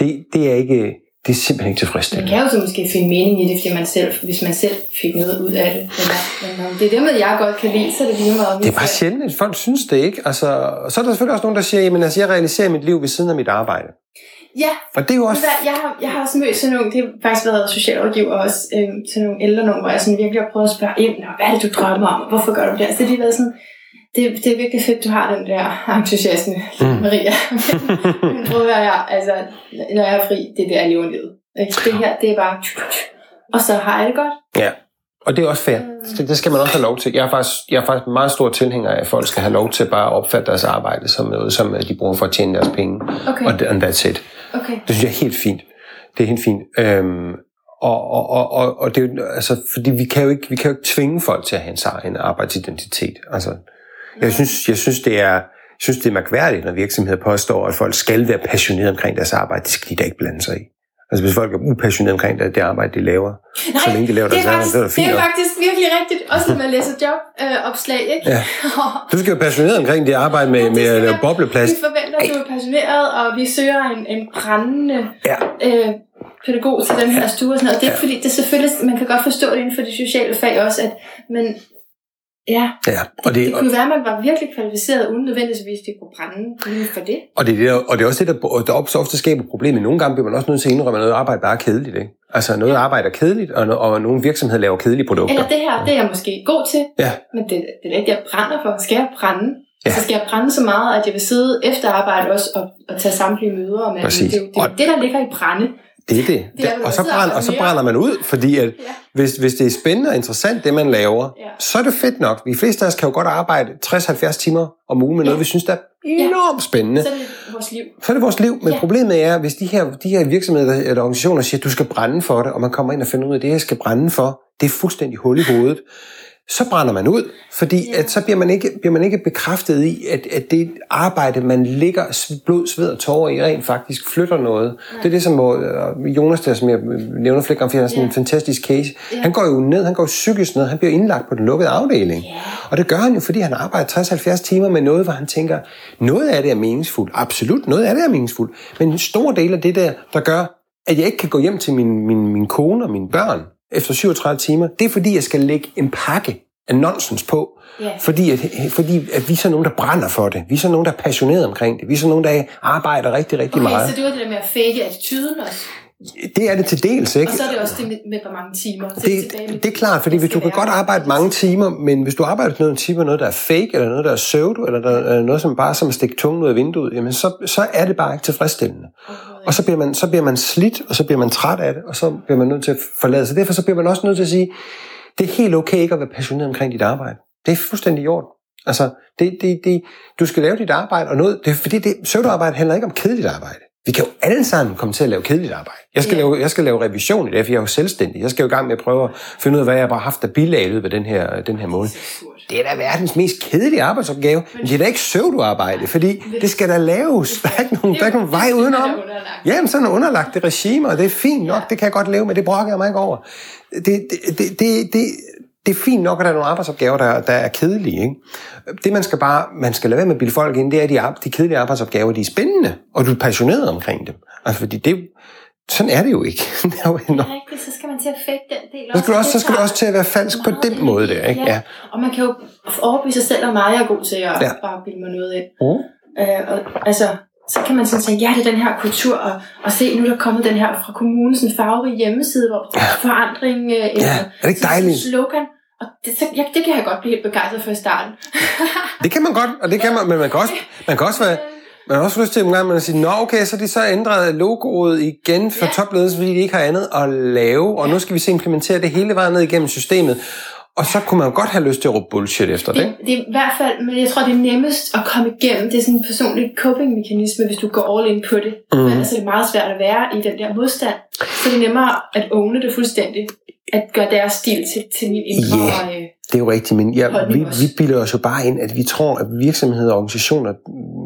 det, det er ikke, det er simpelthen ikke tilfredsstillende. Man kan jo så måske finde mening i det, fordi man selv, hvis man selv fik noget ud af det. Eller, men det er det med, jeg godt kan lide, så er det lige meget. Det er bare sjældent, at folk synes det ikke. Altså, så er der selvfølgelig også nogen, der siger, at altså, jeg realiserer mit liv ved siden af mit arbejde. Ja, og det er jo også... Jeg har, jeg har også mødt sådan nogle, det har faktisk været socialrådgiver også, øh, sådan nogle ældre nogen, hvor jeg sådan virkelig har prøvet at spørge ind, hvad er det, du drømmer om, hvorfor gør du det? Så altså, det har været sådan, det, det er virkelig fedt, du har den der entusiasme, mm. Maria. Men prøv at høre altså, når jeg er fri, det er der, jeg lever livet. Det her, det er bare... Og så har jeg det godt. Ja. Og det er også fair. Det, det skal man også have lov til. Jeg er, faktisk, jeg er faktisk meget stor tilhænger af, at folk skal have lov til bare at opfatte deres arbejde som noget, som de bruger for at tjene deres penge. Okay. Og and that's it. Okay. Det synes jeg er helt fint. Det er helt fint. Øhm, og, og, og, og, og det er jo, altså, fordi vi kan, jo ikke, vi kan jo ikke tvinge folk til at have en, en arbejdsidentitet. Altså, jeg synes, jeg synes, det er, jeg synes, det er mærkværdigt, når virksomheder påstår, at folk skal være passionerede omkring deres arbejde. Det skal de da ikke blande sig i. Altså hvis folk er upassionerede omkring det, det arbejde, de laver, Nej, så længe de laver det, deres er arbejde, så er det det fint er nok. faktisk virkelig rigtigt. Også når man læser jobopslag, ikke? Ja. Du skal være passioneret omkring det arbejde med, Ja, det med at lave jeg. bobleplast. Vi forventer, at du er passioneret, og vi søger en, en brændende Ja. øh, pædagog til den her stue og sådan noget. Det er ikke fordi, det er selvfølgelig, man kan godt forstå det inden for de sociale fag også, at, men ja, Ja, og det, det, det kunne være, at man var virkelig kvalificeret, uden nødvendigvis, det kunne brænde for det. Og det, er det, og det er også det, der, der op- så ofte skaber problemet. Nogle gange bliver man også nødt til at indrømme, at noget arbejde bare er kedeligt. Ikke? Altså noget arbejde er kedeligt, og, no- og nogle virksomheder laver kedelige produkter. Eller det her, det er jeg måske god til, Ja, men det, det er ikke, jeg brænder for. Skal jeg brænde? Ja. Ja. Så skal jeg brænde så meget, at jeg vil sidde efter arbejde også og, og tage samtlige møder. Men Præcis. det, det, jo Og- det, der ligger i brænde. Det er det. Det er, og, så brænder, og så brænder man ud, fordi at, Ja. hvis, hvis det er spændende og interessant, det man laver, Ja. så er det fedt nok. Vi fleste af os kan jo godt arbejde 60-70 timer om ugen med noget, Ja. vi synes, der er enormt spændende. Så er det vores liv. Så er det vores liv, men Ja. problemet er, hvis de her, de her virksomheder eller organisationer siger, at du skal brænde for det, og man kommer ind og finder ud af, at det, jeg skal brænde for, det er fuldstændig hul i hovedet, så brænder man ud, fordi Ja. at så bliver man, ikke, bliver man ikke bekræftet i, at, at det arbejde, man ligger blod, sved og tårer i, rent faktisk flytter noget. Det er det, som øh, Jonas der, som jeg nævner flere gange, fordi han er sådan Ja. en fantastisk case. Ja. Han går jo ned, han går psykisk ned, han bliver indlagt på den lukkede afdeling. Ja. Og det gør han jo, fordi han arbejder 60-70 timer med noget, hvor han tænker, noget af det er meningsfuldt. Absolut, noget af det er meningsfuldt. Men en stor del af det der, der gør, at jeg ikke kan gå hjem til min, min, min kone og mine børn efter 37 timer, det er fordi, jeg skal lægge en pakke af nonsens på. Ja. Fordi, at, fordi at vi er så nogen, der brænder for det. Vi er så nogen, der er passionerede omkring det. Vi er så nogen, der arbejder rigtig, rigtig Okay, meget. så det var det der med at fake attituden også. Det er det til dels, ikke? Og så er det også det med, med hvor mange timer. Tilbage det, med- det er klart, fordi det hvis du kan godt arbejde mange timer, men hvis du arbejder noget timer, noget der er fake, eller noget der er pseudo, eller der er noget, som bare som at stikke tungen ud af vinduet, jamen så, så er det bare ikke tilfredsstillende. Og så bliver, man, så bliver man slidt, og så bliver man træt af det, og så bliver man nødt til at forlade sig. Derfor så bliver man også nødt til at sige, det er helt okay ikke at være passioneret omkring dit arbejde. Det er fuldstændig i orden. Altså, det, det, det, du skal lave dit arbejde, og noget, det, fordi det, pseudoarbejde handler ikke om kedeligt arbejde. Vi kan jo alle sammen komme til at lave kedeligt arbejde. Jeg skal, Ja. lave, jeg skal lave revision i det, for jeg er jo selvstændig. Jeg skal jo i gang med at prøve at finde ud af, hvad jeg bare har haft af bilag i løbet af den her, den her måned. Det er da verdens mest kedelige arbejdsopgave, men det er da ikke pseudoarbejde, fordi det skal da laves. Der er ikke nogen, der er ikke nogen vej udenom. Jamen, sådan er underlagt det regime, og det er fint nok, det kan jeg godt leve med, det brokker jeg mig ikke over. Det, det, det, det, det, er fint nok, at der er nogle arbejdsopgaver, der, der er kedelige. Ikke? Det, man skal bare man skal lade være med at bilde folk ind, det er, at de, de kedelige arbejdsopgaver, de er spændende, og du er passioneret omkring dem. Altså, fordi det, sådan er det jo ikke. Det er jo enormt. Rigtigt, så skal man til at fake den del Så skal du også, så skal du også til at være falsk på den måde der, ikke? Ja. Og man kan jo overbevise sig selv om meget, jeg er god til at Ja. ja. bare bilde mig noget ind. Mm. Øh, og, altså, så kan man sådan tænke, ja, det er den her kultur, og, og se, nu er der kommet den her fra kommunen, sådan en farverig hjemmeside, hvor forandring. Øh, Ja, er det ikke dejligt? Slogan. Og det, så, ja, det kan jeg godt blive helt begejstret for i starten. Det kan man godt, og det kan man, men man kan også, man kan også være, man har også lyst til en gang, man sige, nå okay, så er de så ændret logoet igen for Ja. topledelsen, fordi de ikke har andet at lave, og nu skal vi så implementere det hele vejen ned igennem systemet. Og så kunne man jo godt have lyst til at råbe bullshit efter det. Det, det er i hvert fald, men jeg tror, det er nemmest at komme igennem. Det er sådan en personlig coping-mekanisme, hvis du går all in på det. Mm. Ellers er det meget svært at være i den der modstand. Så er det nemmere at åbne det fuldstændig. At gøre deres stil til, til min indre. Ja. Yeah. Øh, Det er jo rigtigt, men ja, vi, vi bilder os jo bare ind, at vi tror, at virksomheder og organisationer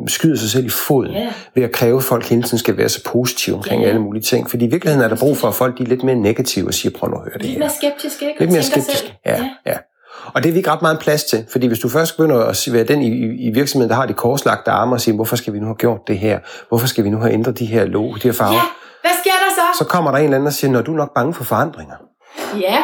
skyder sig selv i foden Ja. ved at kræve, at folk hele tiden skal være så positive omkring Ja. alle mulige ting. Fordi i virkeligheden er der brug for, at folk de er lidt mere negative og siger, prøv nu at høre det lidt mere skeptisk, ikke? Lidt mere tænker skeptisk. selv. Ja, ja. Og det er vi ikke ret meget plads til, fordi hvis du først begynder at være den i, i, virksomheden, der har de korslagte arme og siger, hvorfor skal vi nu have gjort det her? Hvorfor skal vi nu have ændret de her logo, de her farver? Ja, hvad sker der så? Så kommer der en eller anden og siger, når du er nok bange for forandringer. Ja,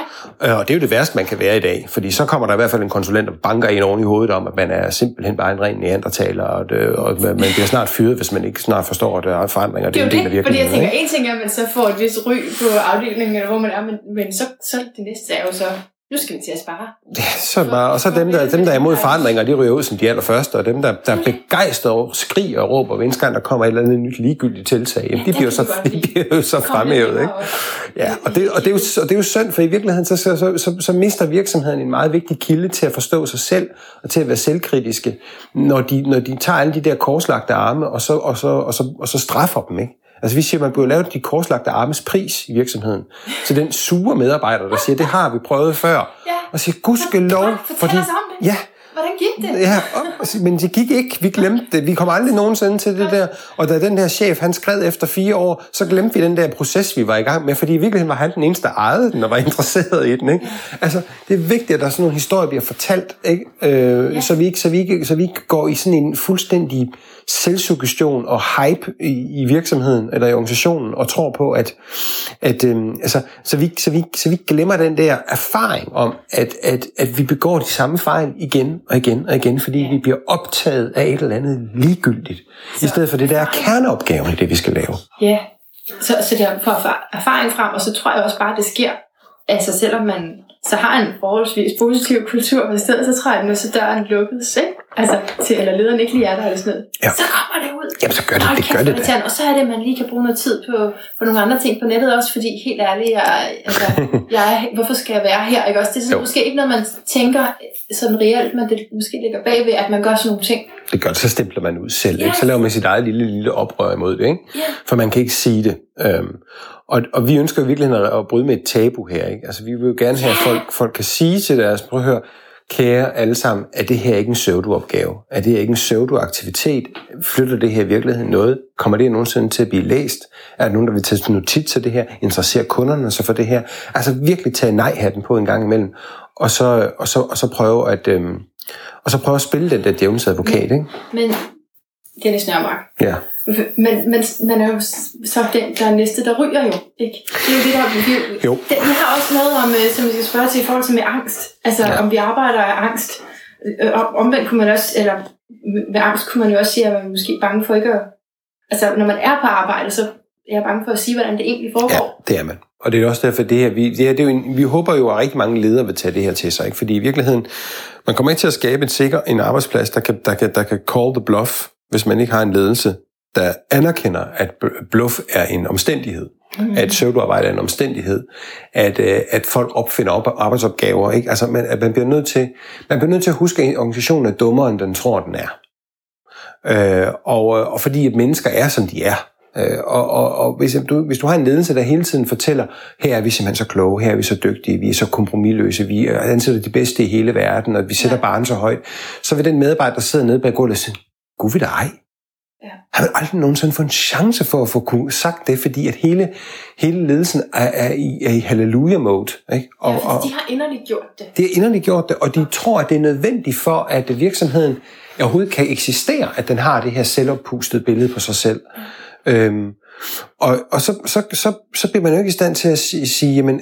Øh, Og det er jo det værste, man kan være i dag, fordi så kommer der i hvert fald en konsulent og banker en oven i hovedet om, at man er simpelthen bare en ren neandertaler, og, det, og man bliver snart fyret, hvis man ikke snart forstår, at der er forandringer. det er jo det, fordi jeg tænker, ikke? en ting er, at man så får et vis ry på afdelingen, eller hvor man er, men, men så, så det næste er jo så, nu skal vi til at spare. Så er det bare, og så dem der, dem, der er imod forandringer, de ryger ud som de allerførste, og dem, der, der er begejstrede og skriger og råber, hver gang der kommer et eller andet nyt ligegyldigt tiltag, jamen, de bliver så, de bliver jo så fremhævet. Ikke? Ja, og det, og, det er jo, og det er jo synd, for i virkeligheden, så, så, så, så, så mister virksomheden en meget vigtig kilde til at forstå sig selv, og til at være selvkritiske, når de, når de tager alle de der korslagte arme, og så, og så, og så, og så straffer dem, ikke? Altså vi siger, man burde lave de korslagte armes pris i virksomheden. Så den sure medarbejder, der siger, det har vi prøvet før. Ja. Og siger, gudskelov, fordi... os om det. Ja, hvordan gik det? Ja, og, men det gik ikke. Vi glemte det. Vi kom aldrig nogensinde til det der. Og da den der chef, han skred efter fire år, så glemte vi den der proces, vi var i gang med. Fordi i virkeligheden var han den eneste, der ejede den og var interesseret i den. Ikke? Altså, det er vigtigt, at der er sådan nogle historier, bliver fortalt. Ikke? Øh, ja. så, vi ikke, så, vi ikke, så vi ikke går i sådan en fuldstændig selvsuggestion og hype i, i virksomheden eller i organisationen og tror på, at, at øh, altså, så, vi, så, vi, så vi glemmer den der erfaring om, at, at, at vi begår de samme fejl igen og igen og igen, fordi vi bliver optaget af et eller andet ligegyldigt, så, i stedet for det der kerneopgave i det, vi skal lave. Ja, så, så det er for erfaring frem, og så tror jeg også bare, at det sker, altså selvom man så har en forholdsvis positiv kultur på stedet, så tror jeg, at så døren lukket, ikke? Altså, til, eller lederen ikke lige er der eller sådan noget. Ja. Så kommer det ud. Jamen, så gør det, Hold det kæft, gør det irriterende. Og så er det, at man lige kan bruge noget tid på, på nogle andre ting på nettet også, fordi helt ærligt, jeg, altså, jeg, hvorfor skal jeg være her? Ikke? Også, det er sådan, Jo. måske ikke noget, man tænker sådan reelt, men det måske ligger bagved, at man gør sådan nogle ting. Det gør det, så stempler man ud selv. Ja. Ikke? Så laver man sit eget lille, lille oprør imod det. Ikke? Ja. For man kan ikke sige det. Øhm, og, og vi ønsker virkelig at, at bryde med et tabu her. Ikke? Altså, vi vil jo gerne have, at folk, folk kan sige til deres, prøv at høre, kære alle sammen, er det her ikke en pseudo-opgave? Er det her ikke en pseudo-aktivitet? Flytter det her i virkeligheden noget? Kommer det nogensinde til at blive læst? Er der nogen, der vil tage notits til det her? Interesserer kunderne sig for det her? Altså virkelig tage nej-hatten på en gang imellem, og så, og så, og så prøve at... Øhm, og så prøve at spille den der djævnens advokat, ikke? Men Dennis Nørmark, Ja. Men, men man er jo så den, der er næste, der ryger jo. Ikke? Det er jo det, der vi, Jo. Det, vi har også noget, om, øh, som vi skal spørge til i forhold til med angst. Altså, Ja. ja. om vi arbejder af angst. Øh, og omvendt kunne man også, eller med- angst kunne man jo også sige, at man er måske bange for ikke at... Altså, når man er på arbejde, så er jeg bange for at sige, hvordan det egentlig Ja, foregår. det er man. Og det er også derfor, det her, vi, det her, det er jo en, vi håber jo, at rigtig mange ledere vil tage det her til sig. Ikke? Fordi i virkeligheden, man kommer ikke til at skabe en sikker en arbejdsplads, der kan, der, kan, der kan call the bluff, hvis man ikke har en ledelse, der anerkender, at bl- bluff er en omstændighed. Mm. At pseudoarbejde er en omstændighed. At, øh, at folk opfinder op arbejdsopgaver. Ikke? Altså, man, at man, bliver nødt til, man bliver nødt til at huske, at organisationen er dummere, end den tror, den er. Øh, og, og fordi at mennesker er, som de er. Øh, og og, og hvis, du, hvis du har en ledelse, der hele tiden fortæller, her er vi simpelthen så kloge, her er vi så dygtige, vi er så kompromilløse, vi ansætter de bedste i hele verden, og vi sætter ja. barn så højt, så vil den medarbejder, der sidder nede bag gulvet, sige, gud da ej. Ja. Han vil aldrig nogensinde få en chance for at få sagt det, fordi at hele, hele ledelsen er, er, i, er i halleluja-mode. Ikke? Og, Ja, og, fordi de har inderligt gjort det. det er inderligt gjort det, og de tror, at det er nødvendigt for, at virksomheden overhovedet kan eksistere, at den har det her selvoppustede billede på sig selv. Øhm, og og så, så, så, så bliver man jo ikke i stand til at sige, sige jamen,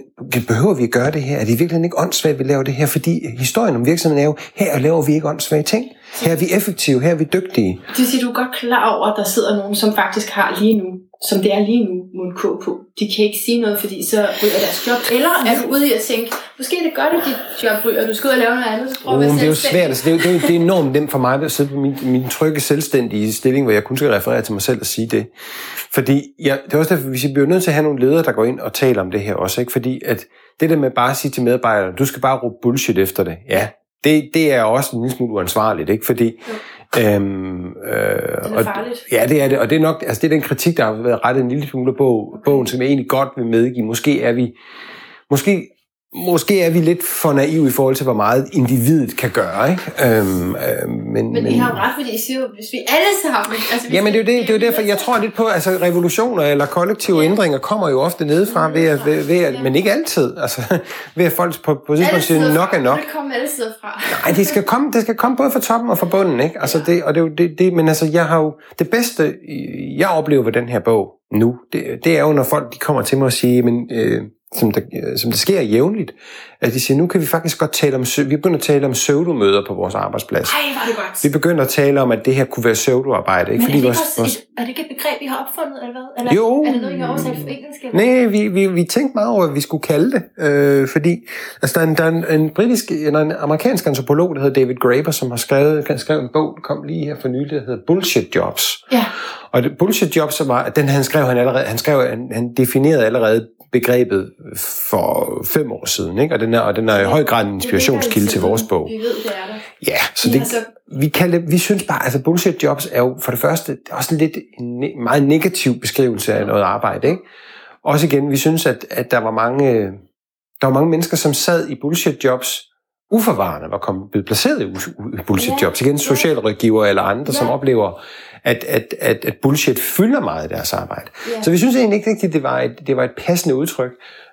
behøver vi at gøre det her? Er det virkelig ikke åndssvagt, at vi laver det her? Fordi historien om virksomheden er jo, her laver vi ikke åndssvage ting. Her er vi effektive, her er vi dygtige. Det siger, du er godt klar over, at der sidder nogen, som faktisk har lige nu, som det er lige nu, mundkurv på. De kan ikke sige noget, fordi så ryger deres job. Eller er du ude i at tænke, måske det gør det, dit job ryger, du skal ud og lave noget andet, så prøv Uh, at det er jo svært. Altså, det, er, det, er, det er enormt nemt for mig at sidde på min, min trygge, selvstændige stilling, hvor jeg kun skal referere til mig selv og sige det. Fordi jeg, det er også derfor, vi bliver nødt til at have nogle ledere, der går ind og taler om det her også. Ikke? Fordi at det der med bare at sige til medarbejdere, du skal bare råbe bullshit efter det. Ja, det, det er også en lille smule uansvarligt. Ikke? Fordi, øhm, øh, Det er og, farligt. Ja, det er det. Og det er nok altså det er den kritik, der har været rettet en lille smule bog, bogen, som jeg egentlig godt vil medgive. Måske er vi, måske, måske er vi lidt for naive i forhold til, hvor meget individet kan gøre. Ikke? Øhm, øh, men, Men I har jo ret, fordi I siger jo, hvis vi alle sammen... Altså, Jamen det er jo det, det er jo derfor, jeg tror lidt på, altså revolutioner eller kollektive ændringer kommer jo ofte nedefra, ved at, ved, ved at, men ikke altid, altså ved at folk på, på tidspunkt siger, nok er nok. Det kommer alle sider fra. Nej, det skal komme, det skal komme både fra toppen og fra bunden, ikke? Altså det, og det er jo det, det, men altså jeg har jo, det bedste, jeg oplever ved den her bog nu, det, det er jo, når folk de kommer til mig og siger, men, øh, som, der, øh, som det sker jævnligt, at de siger, nu kan vi faktisk godt tale om, vi begynder at tale om pseudomøder på vores arbejdsplads. Ej, var det godt. Vi begynder at tale om, at det her kunne være pseudoarbejde, ikke? Men er det, ikke vores, også, vores, er det ikke et begreb, vi har opfundet, eller hvad? Eller Jo. Er det noget, I har oversat for engelsk? Nej, vi, vi, vi tænkte meget over, hvad vi skulle kalde det, øh, fordi altså, der er en, der er en, en britisk, eller en amerikansk antropolog, der hedder David Graeber, som har skrevet, han skrev en bog, der kom lige her for nylig, der hedder Bullshit Jobs. Ja. Og det, bullshit jobs, som var, den han skrev han allerede, han skrev, han, han definerede allerede begrebet for fem år siden, ikke? Og den er, og den er i høj grad en inspirationskilde til vores bog. Vi ved, det er der. Ja, så Vi det, har så- vi, kan det, vi synes bare, altså bullshit jobs er jo for det første det er også en lidt en meget negativ beskrivelse af noget arbejde. Ikke? Også igen, vi synes, at, at der var mange der var mange mennesker, som sad i bullshit jobs uforvarende var kommet, blevet placeret i bullshit jobs. Igen, socialrådgiver eller andre, som Ja. oplever, at, at, at, at bullshit fylder meget i deres arbejde. Ja. Så vi synes egentlig ikke rigtigt, det var et, det var et passende udtryk.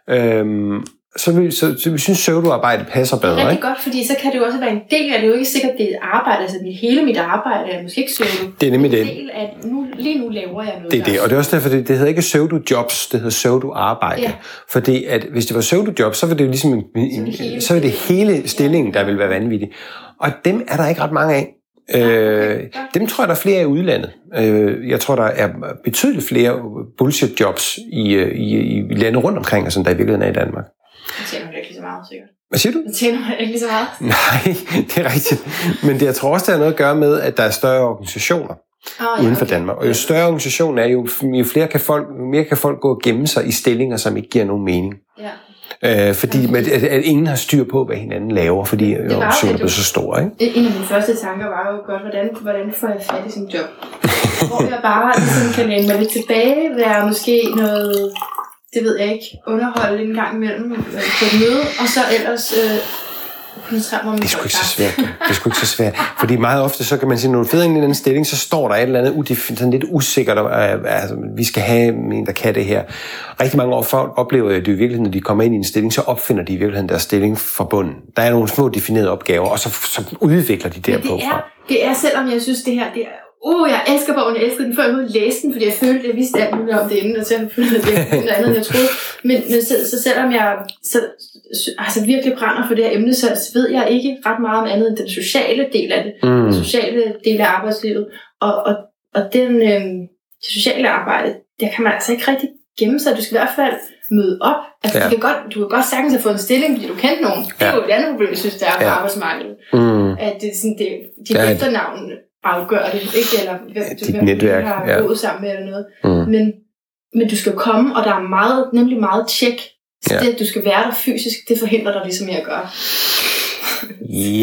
Øhm, så, vi, så, så vi synes, pseudoarbejde passer Det er bedre. rigtig godt, fordi så kan det jo også være en del af det. Det er jo ikke sikkert, det er arbejde. Altså mit, hele mit arbejde er måske ikke pseudo. Det er nemlig en det. del af, nu, lige nu laver jeg noget. Det er det, og det er også derfor, det, det hedder ikke pseudo-jobs, det hedder pseudo-arbejde. Ja. Fordi at hvis det var pseudo-jobs, så var det jo ligesom en, en, det hele så var det hele stillingen, der ville være vanvittig. Og dem er der ikke ret mange af. Øh, godt. dem tror jeg, der er flere i udlandet. Øh, jeg tror, der er betydeligt flere bullshit-jobs i, øh, i, i lande rundt omkring, os, end der i virkeligheden er i Danmark. Det tjener man ikke lige så meget, sikkert. Hvad siger du? Det tjener man ikke lige så meget. Nej, det er rigtigt. Men det, jeg tror også, det har noget at gøre med, at der er større organisationer Oh, uden for Danmark. Og jo større organisation er, jo, jo, flere kan folk, jo mere kan folk gå og gemme sig i stillinger, som ikke giver nogen mening. Ja. Øh, fordi at, at, at ingen har styr på, hvad hinanden laver, fordi organisationen er blevet så stor. Ikke? En af mine første tanker var jo godt, hvordan, hvordan får jeg fat i en job? Hvor jeg bare ligesom kan læne mig lidt tilbage, være måske noget, det ved jeg ikke, underholde en gang imellem på et møde, og så ellers øh, Det er sgu ikke så svært. Det er sgu ikke så svært. Fordi meget ofte, så kan man sige, når du feder ind i en anden stilling, så står der et eller andet udefin- sådan lidt usikkert, øh, altså, vi skal have en, der kan det her. Rigtig mange år folk oplever det i virkeligheden, når de kommer ind i en stilling, så opfinder de i virkeligheden deres stilling fra bunden. Der er nogle små definerede opgaver, og så, så udvikler de Men derpå det fra. er, det er, selvom jeg synes, det her, det er, uh, jeg elsker bogen, jeg elsker den, før jeg kunne læse den, fordi jeg følte, at jeg vidste alt muligt om det inden, og så følte jeg, at det var noget andet, end jeg troede. Men, men så, så selvom jeg så, altså virkelig brænder for det her emne, så ved jeg ikke ret meget om andet end den sociale del af det, Mm. den sociale del af arbejdslivet, og, og, og den, øh, det sociale arbejde, der kan man altså ikke rigtig gemme sig. Du skal i hvert fald møde op. Altså, Ja. ja. du, kan godt, du kan godt sagtens have fået en stilling, fordi du kendte nogen. Det er Ja. jo et andet problem, jeg synes, der er på Ja. arbejdsmarkedet Mm. at det, er sådan, det, dit Ja, ja, det- efternavn afgør det, ikke? Eller hvem, Ja, dit hvem netværk, du har ja. boet sammen med eller noget. Mm. Men, men du skal komme, og der er meget, nemlig meget tjek. Så Ja. det, at du skal være der fysisk, det forhindrer dig ligesom i at gøre.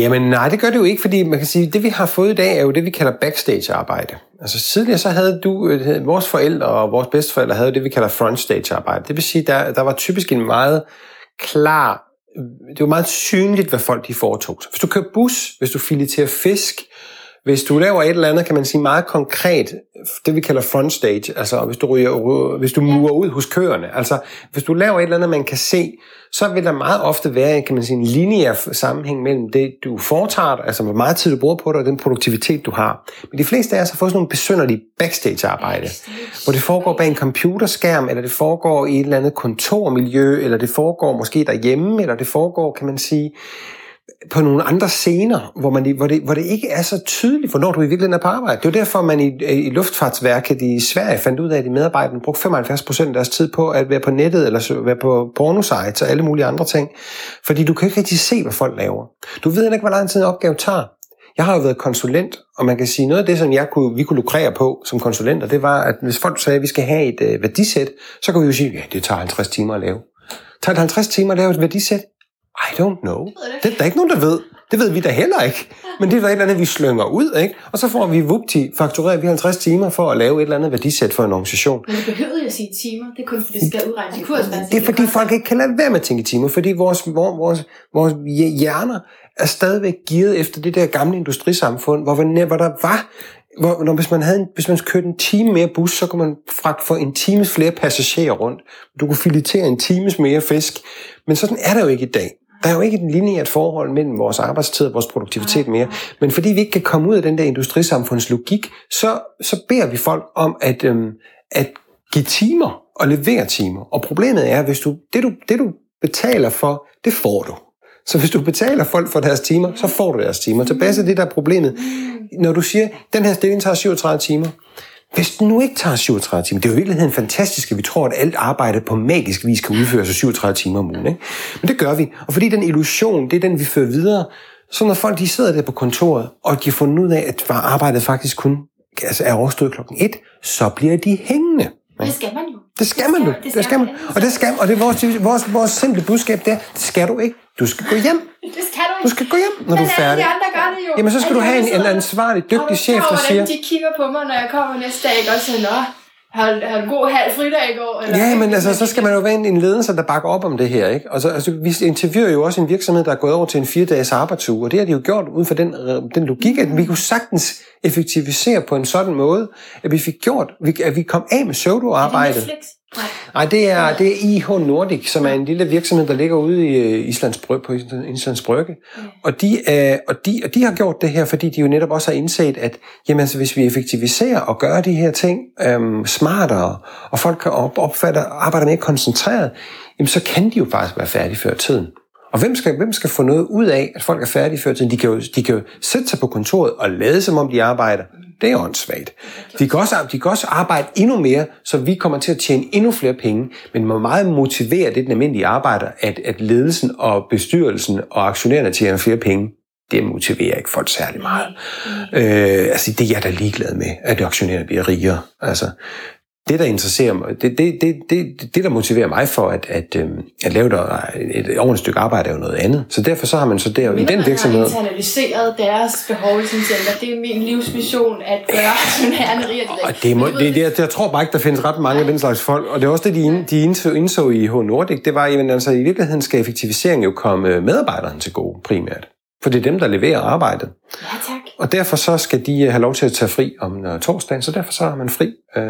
Jamen nej, det gør det jo ikke, fordi man kan sige, det vi har fået i dag er jo det, vi kalder backstage-arbejde. Altså tidligere så havde du, øh, vores forældre og vores bedsteforældre havde det, vi kalder frontstage-arbejde. Det vil sige, der, der var typisk en meget klar, det var meget synligt, hvad folk de foretog sig. Hvis du kører bus, hvis du fileterer fisk, hvis du laver et eller andet, kan man sige meget konkret, det vi kalder front stage, altså hvis du, ryger, hvis du murer ud hos køerne, altså hvis du laver et eller andet, man kan se, så vil der meget ofte være kan man sige, en lineær sammenhæng mellem det, du foretager dig, altså hvor meget tid du bruger på det, og den produktivitet, du har. Men de fleste af os har fået sådan nogle besynderlige backstage-arbejde, hvor det foregår bag en computerskærm, eller det foregår i et eller andet kontormiljø, eller det foregår måske derhjemme, eller det foregår, kan man sige, på nogle andre scener, hvor, man, hvor, det, hvor det ikke er så tydeligt, hvornår du i virkeligheden er på arbejde. Det var derfor, man i, i Luftfartsværket i Sverige fandt ud af, at de medarbejdere brugte 75 procent af deres tid på at være på nettet, eller være på pornosites og alle mulige andre ting. Fordi du kan ikke rigtig se, hvad folk laver. Du ved ikke, hvor lang tid en opgave tager. Jeg har jo været konsulent, og man kan sige, noget af det, som jeg kunne, vi kunne lukrere på som konsulenter, det var, at hvis folk sagde, at vi skal have et øh, værdisæt, så kunne vi jo sige, ja, det tager 50 timer at lave. Tager det 50 timer at lave et værdisæt? I don't know. det Det er der ikke nogen, der ved. Det ved vi da heller ikke. Men det er da et eller andet, vi slynger ud, ikke? Og så får vi vupti, faktureret vi 50 timer for at lave et eller andet værdisæt for en organisation. Men du behøvede at sige timer. Det er kun fordi, det skal udregnes i kurs. Det er fordi folk ikke kan lade være med at tænke i timer, fordi vores, vores, vores, hjerner er stadigvæk gearet efter det der gamle industrisamfund, hvor, hvor, der var hvor, når, hvis, man havde en, hvis man kørte en time mere bus, så kunne man fragte for en times flere passagerer rundt. Du kunne filetere en times mere fisk. Men sådan er der jo ikke i dag. Der er jo ikke et lineært forhold mellem vores arbejdstid og vores produktivitet mere. Men fordi vi ikke kan komme ud af den der industrisamfundslogik, så, så beder vi folk om at, øhm, at give timer og levere timer. Og problemet er, hvis du det, du det du betaler for, det får du. Så hvis du betaler folk for deres timer, så får du deres timer. Tilbage til det, der er problemet. Når du siger, den her stilling tager 37 timer, hvis den nu ikke tager 37 timer, det er jo i virkeligheden fantastisk, at vi tror, at alt arbejde på magisk vis kan udføres i 37 timer om ugen. Ikke? Men det gør vi. Og fordi den illusion, det er den, vi fører videre, så når folk de sidder der på kontoret, og de har fundet ud af, at arbejdet faktisk kun altså er overstået klokken 1, så bliver de hængende. Det skal man jo. Det skal man jo. Det skal man. Og det skal, og det er vores, vores, vores simple budskab der. Det skal du ikke. Du skal gå hjem. Det skal du ikke. Du skal gå hjem, når du er Men færdig. de andre gør det jo. Jamen, så skal du have en, en ansvarlig, dygtig chef, der siger, de kigger på mig, når jeg kommer næste dag, ikke? og siger, nå, har, har en god halv fridag i går? Eller? Ja, men altså, så skal man jo være en, en ledelse, der bakker op om det her. Ikke? Og så, altså, vi interviewer jo også en virksomhed, der er gået over til en fire-dages arbejdsuge, og det har de jo gjort ud fra den, øh, den logik, at vi kunne sagtens effektivisere på en sådan måde, at vi fik gjort, at vi kom af med pseudo-arbejde. Er det Netflix? Nej. Det er, det er IH Nordic, som er en lille virksomhed, der ligger ude i øh, Islands Brygge, på Islands Brygge. Og, de, øh, og, de, og de har gjort det her, fordi de jo netop også har indset, at jamen, altså, hvis vi effektiviserer og gør de her ting øhm, smartere, og folk kan op, opfatte arbejder mere koncentreret, jamen, så kan de jo faktisk være færdige før tiden. Og hvem skal, hvem skal få noget ud af, at folk er færdige før tiden? De kan, jo, de kan jo sætte sig på kontoret og lade som om de arbejder. Det er åndssvagt. De kan, også, de kan også arbejde endnu mere, så vi kommer til at tjene endnu flere penge. Men hvor meget motiverer det den almindelige arbejder, at, at ledelsen og bestyrelsen og aktionærerne tjener flere penge? Det motiverer ikke folk særlig meget. Øh, altså, det er jeg da ligeglad med, at aktionærerne bliver rigere. Altså, det, der interesserer mig, det, det, det, det, det der motiverer mig for at, at, øhm, at lave et, et ordentligt stykke arbejde, er jo noget andet. Så derfor så har man så der i den virksomhed... Man har internaliseret deres behov i sin center. Det er min livsmission at gøre aktionærerne rigere. Og det må, det, det, jeg tror bare ikke, der findes ret mange af den slags folk. Og det er også det, de, de indså, indså i H. Nordic. Det var, at altså, i virkeligheden skal effektivisering jo komme medarbejderne til gode primært. For det er dem, der leverer arbejdet. Ja, tak. Og derfor så skal de øh, have lov til at tage fri om uh, torsdagen, så derfor så har man fri uh,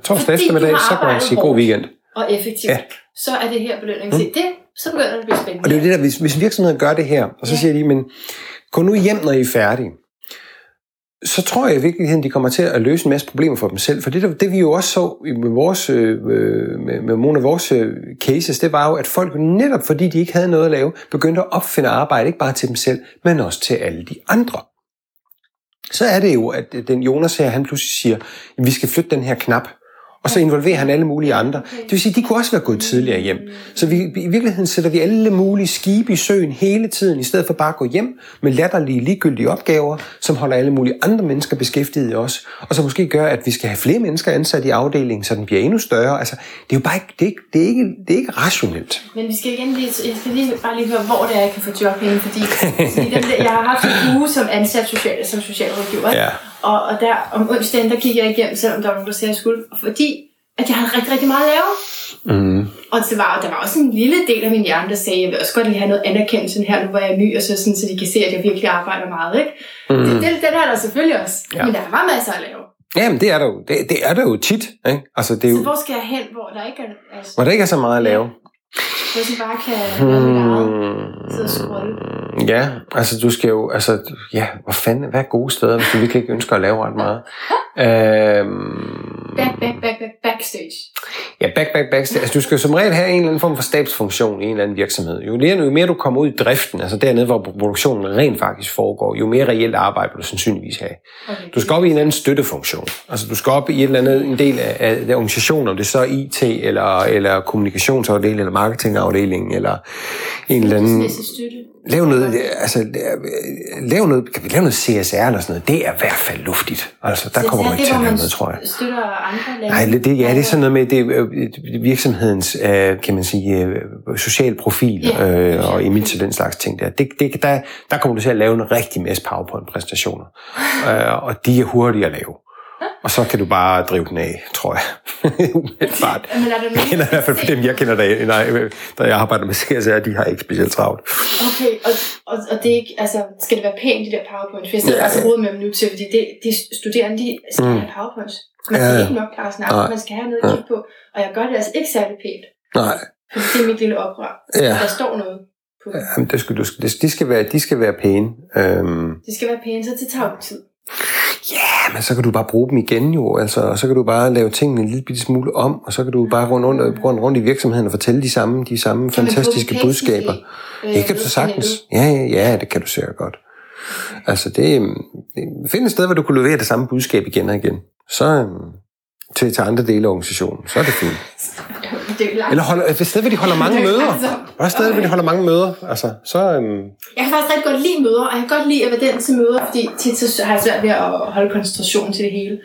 torsdag Fordi eftermiddag, så kan man sige god weekend. Og effektivt. Ja. Så er det her belønning. Mm. Det, så begynder det at blive spændende. Og det er det der, hvis, hvis virksomheden gør det her, og så Ja. siger de, men gå nu hjem, når I er færdige. Så tror jeg i virkeligheden, de kommer til at løse en masse problemer for dem selv. For det, der, det vi jo også så med, vores, øh, med, med nogle af vores øh, cases, det var jo, at folk netop fordi de ikke havde noget at lave, begyndte at opfinde arbejde, ikke bare til dem selv, men også til alle de andre. Så er det jo, at øh, den Jonas her, han pludselig siger, at vi skal flytte den her knap. Og så involverer han alle mulige andre. Det vil sige, de kunne også være gået tidligere hjem. Så vi, i virkeligheden sætter vi alle mulige skibe i søen hele tiden, i stedet for bare at gå hjem med latterlige, ligegyldige opgaver, som holder alle mulige andre mennesker beskæftiget i os, og som måske gør, at vi skal have flere mennesker ansat i afdelingen, så den bliver endnu større. Altså, det er jo bare ikke, det er ikke, det er ikke, det er ikke rationelt. Men vi skal igen lige, jeg skal lige, bare lige høre, hvor det er, jeg kan få job henne, fordi, fordi den der, jeg har haft en uge som ansat social, som socialrådgiver, Ja. Og, og der om onsdagen, der gik jeg igennem, selvom der var nogen, der sagde, at jeg skulle, fordi at jeg havde rigtig, rigtig meget at lave. Mm. Og det var, der var også en lille del af min hjerne, der sagde, jeg vil også godt lige have noget anerkendelse her, nu hvor jeg er ny, og så, sådan, så de kan se, at jeg virkelig arbejder meget. Ikke? Mm. Det, det, den er der selvfølgelig også, Ja. men der er bare masser at lave. Jamen, det er der jo, det, det er der jo tit. Ikke? Altså, det er Så jo, hvor skal jeg hen, hvor der ikke er... Altså, hvor der ikke er så meget at lave. Jeg sådan bare kan gøre mit eget. Sidde og scrolle. Hmm, Ja, altså du skal jo, altså, ja, hvor fanden, hvad er gode steder, hvis du virkelig ikke ønsker at lave ret meget? Øhm, Back, back, back, back, backstage. ja, back, back, back. Altså, du skal jo som regel have en eller anden form for stabsfunktion i en eller anden virksomhed. Jo, mere, jo mere du kommer ud i driften, altså dernede, hvor produktionen rent faktisk foregår, jo mere reelt arbejde vil du sandsynligvis have. Okay. Du skal op i en anden støttefunktion. Altså du skal op i et eller andet, en del af, af den organisation, om det så er IT, eller, eller kommunikationsafdeling, eller marketingafdeling, eller en eller anden... Støtte. Lav noget, altså, lav noget, kan vi lave noget CSR eller sådan noget? Det er i hvert fald luftigt. Altså, der Så kommer man ikke til at lave noget, tror jeg. støtter andre lande. Nej, det, ja, det er sådan noget med det, øh, virksomhedens, øh, kan man sige, øh, social profil, Ja, øh, og image og den slags ting der. Det, det, der. Der kommer du til at lave en rigtig masse PowerPoint-præstationer. øh, og de er hurtige at lave. Og så kan du bare drive den af, tror jeg. Umiddelbart. Men er Jeg kender i hvert fald for dem, jeg kender, der, nej, der jeg arbejder med CSR, de har ikke specielt travlt. Okay, og, og, og det er ikke, altså, skal det være pænt, de der powerpoint fest, det er altså rodet med dem nu til, fordi det, de studerende, de skal Mm. have powerpoints. Man Ja, skal ja. ikke nok klare snakke, Nej. man skal have noget at kigge på, og jeg gør det altså ikke særlig pænt, Nej, fordi det er mit lille oprør. ja. Der står noget på dem. Jamen, det skal, du, skal- de, skal være, de skal være pæne. Øhm, Det skal være pænt, så det tager jo tid. Ja, men så kan du bare bruge dem igen jo. Altså, og så kan du bare lave tingene en lille bitte smule om, og så kan du bare rundt, rundt, rundt, rundt i virksomheden og fortælle de samme, de samme Kan fantastiske budskaber. måske, øh, Det kan du så sagtens. Ja, ja, ja, det kan du sikkert godt. Altså, det, det find et sted, hvor du kan levere det samme budskab igen og igen. Så øhm, til, til andre dele af organisationen, så er det fint. Det er. Eller holder, et sted, hvor de holder mange er møder. et sted, hvor de holder mange møder. Altså, så, øhm, Jeg kan faktisk rigtig godt lide møder, og jeg kan godt lide at være den til møder, fordi tit så har jeg svært ved at holde koncentrationen til det hele.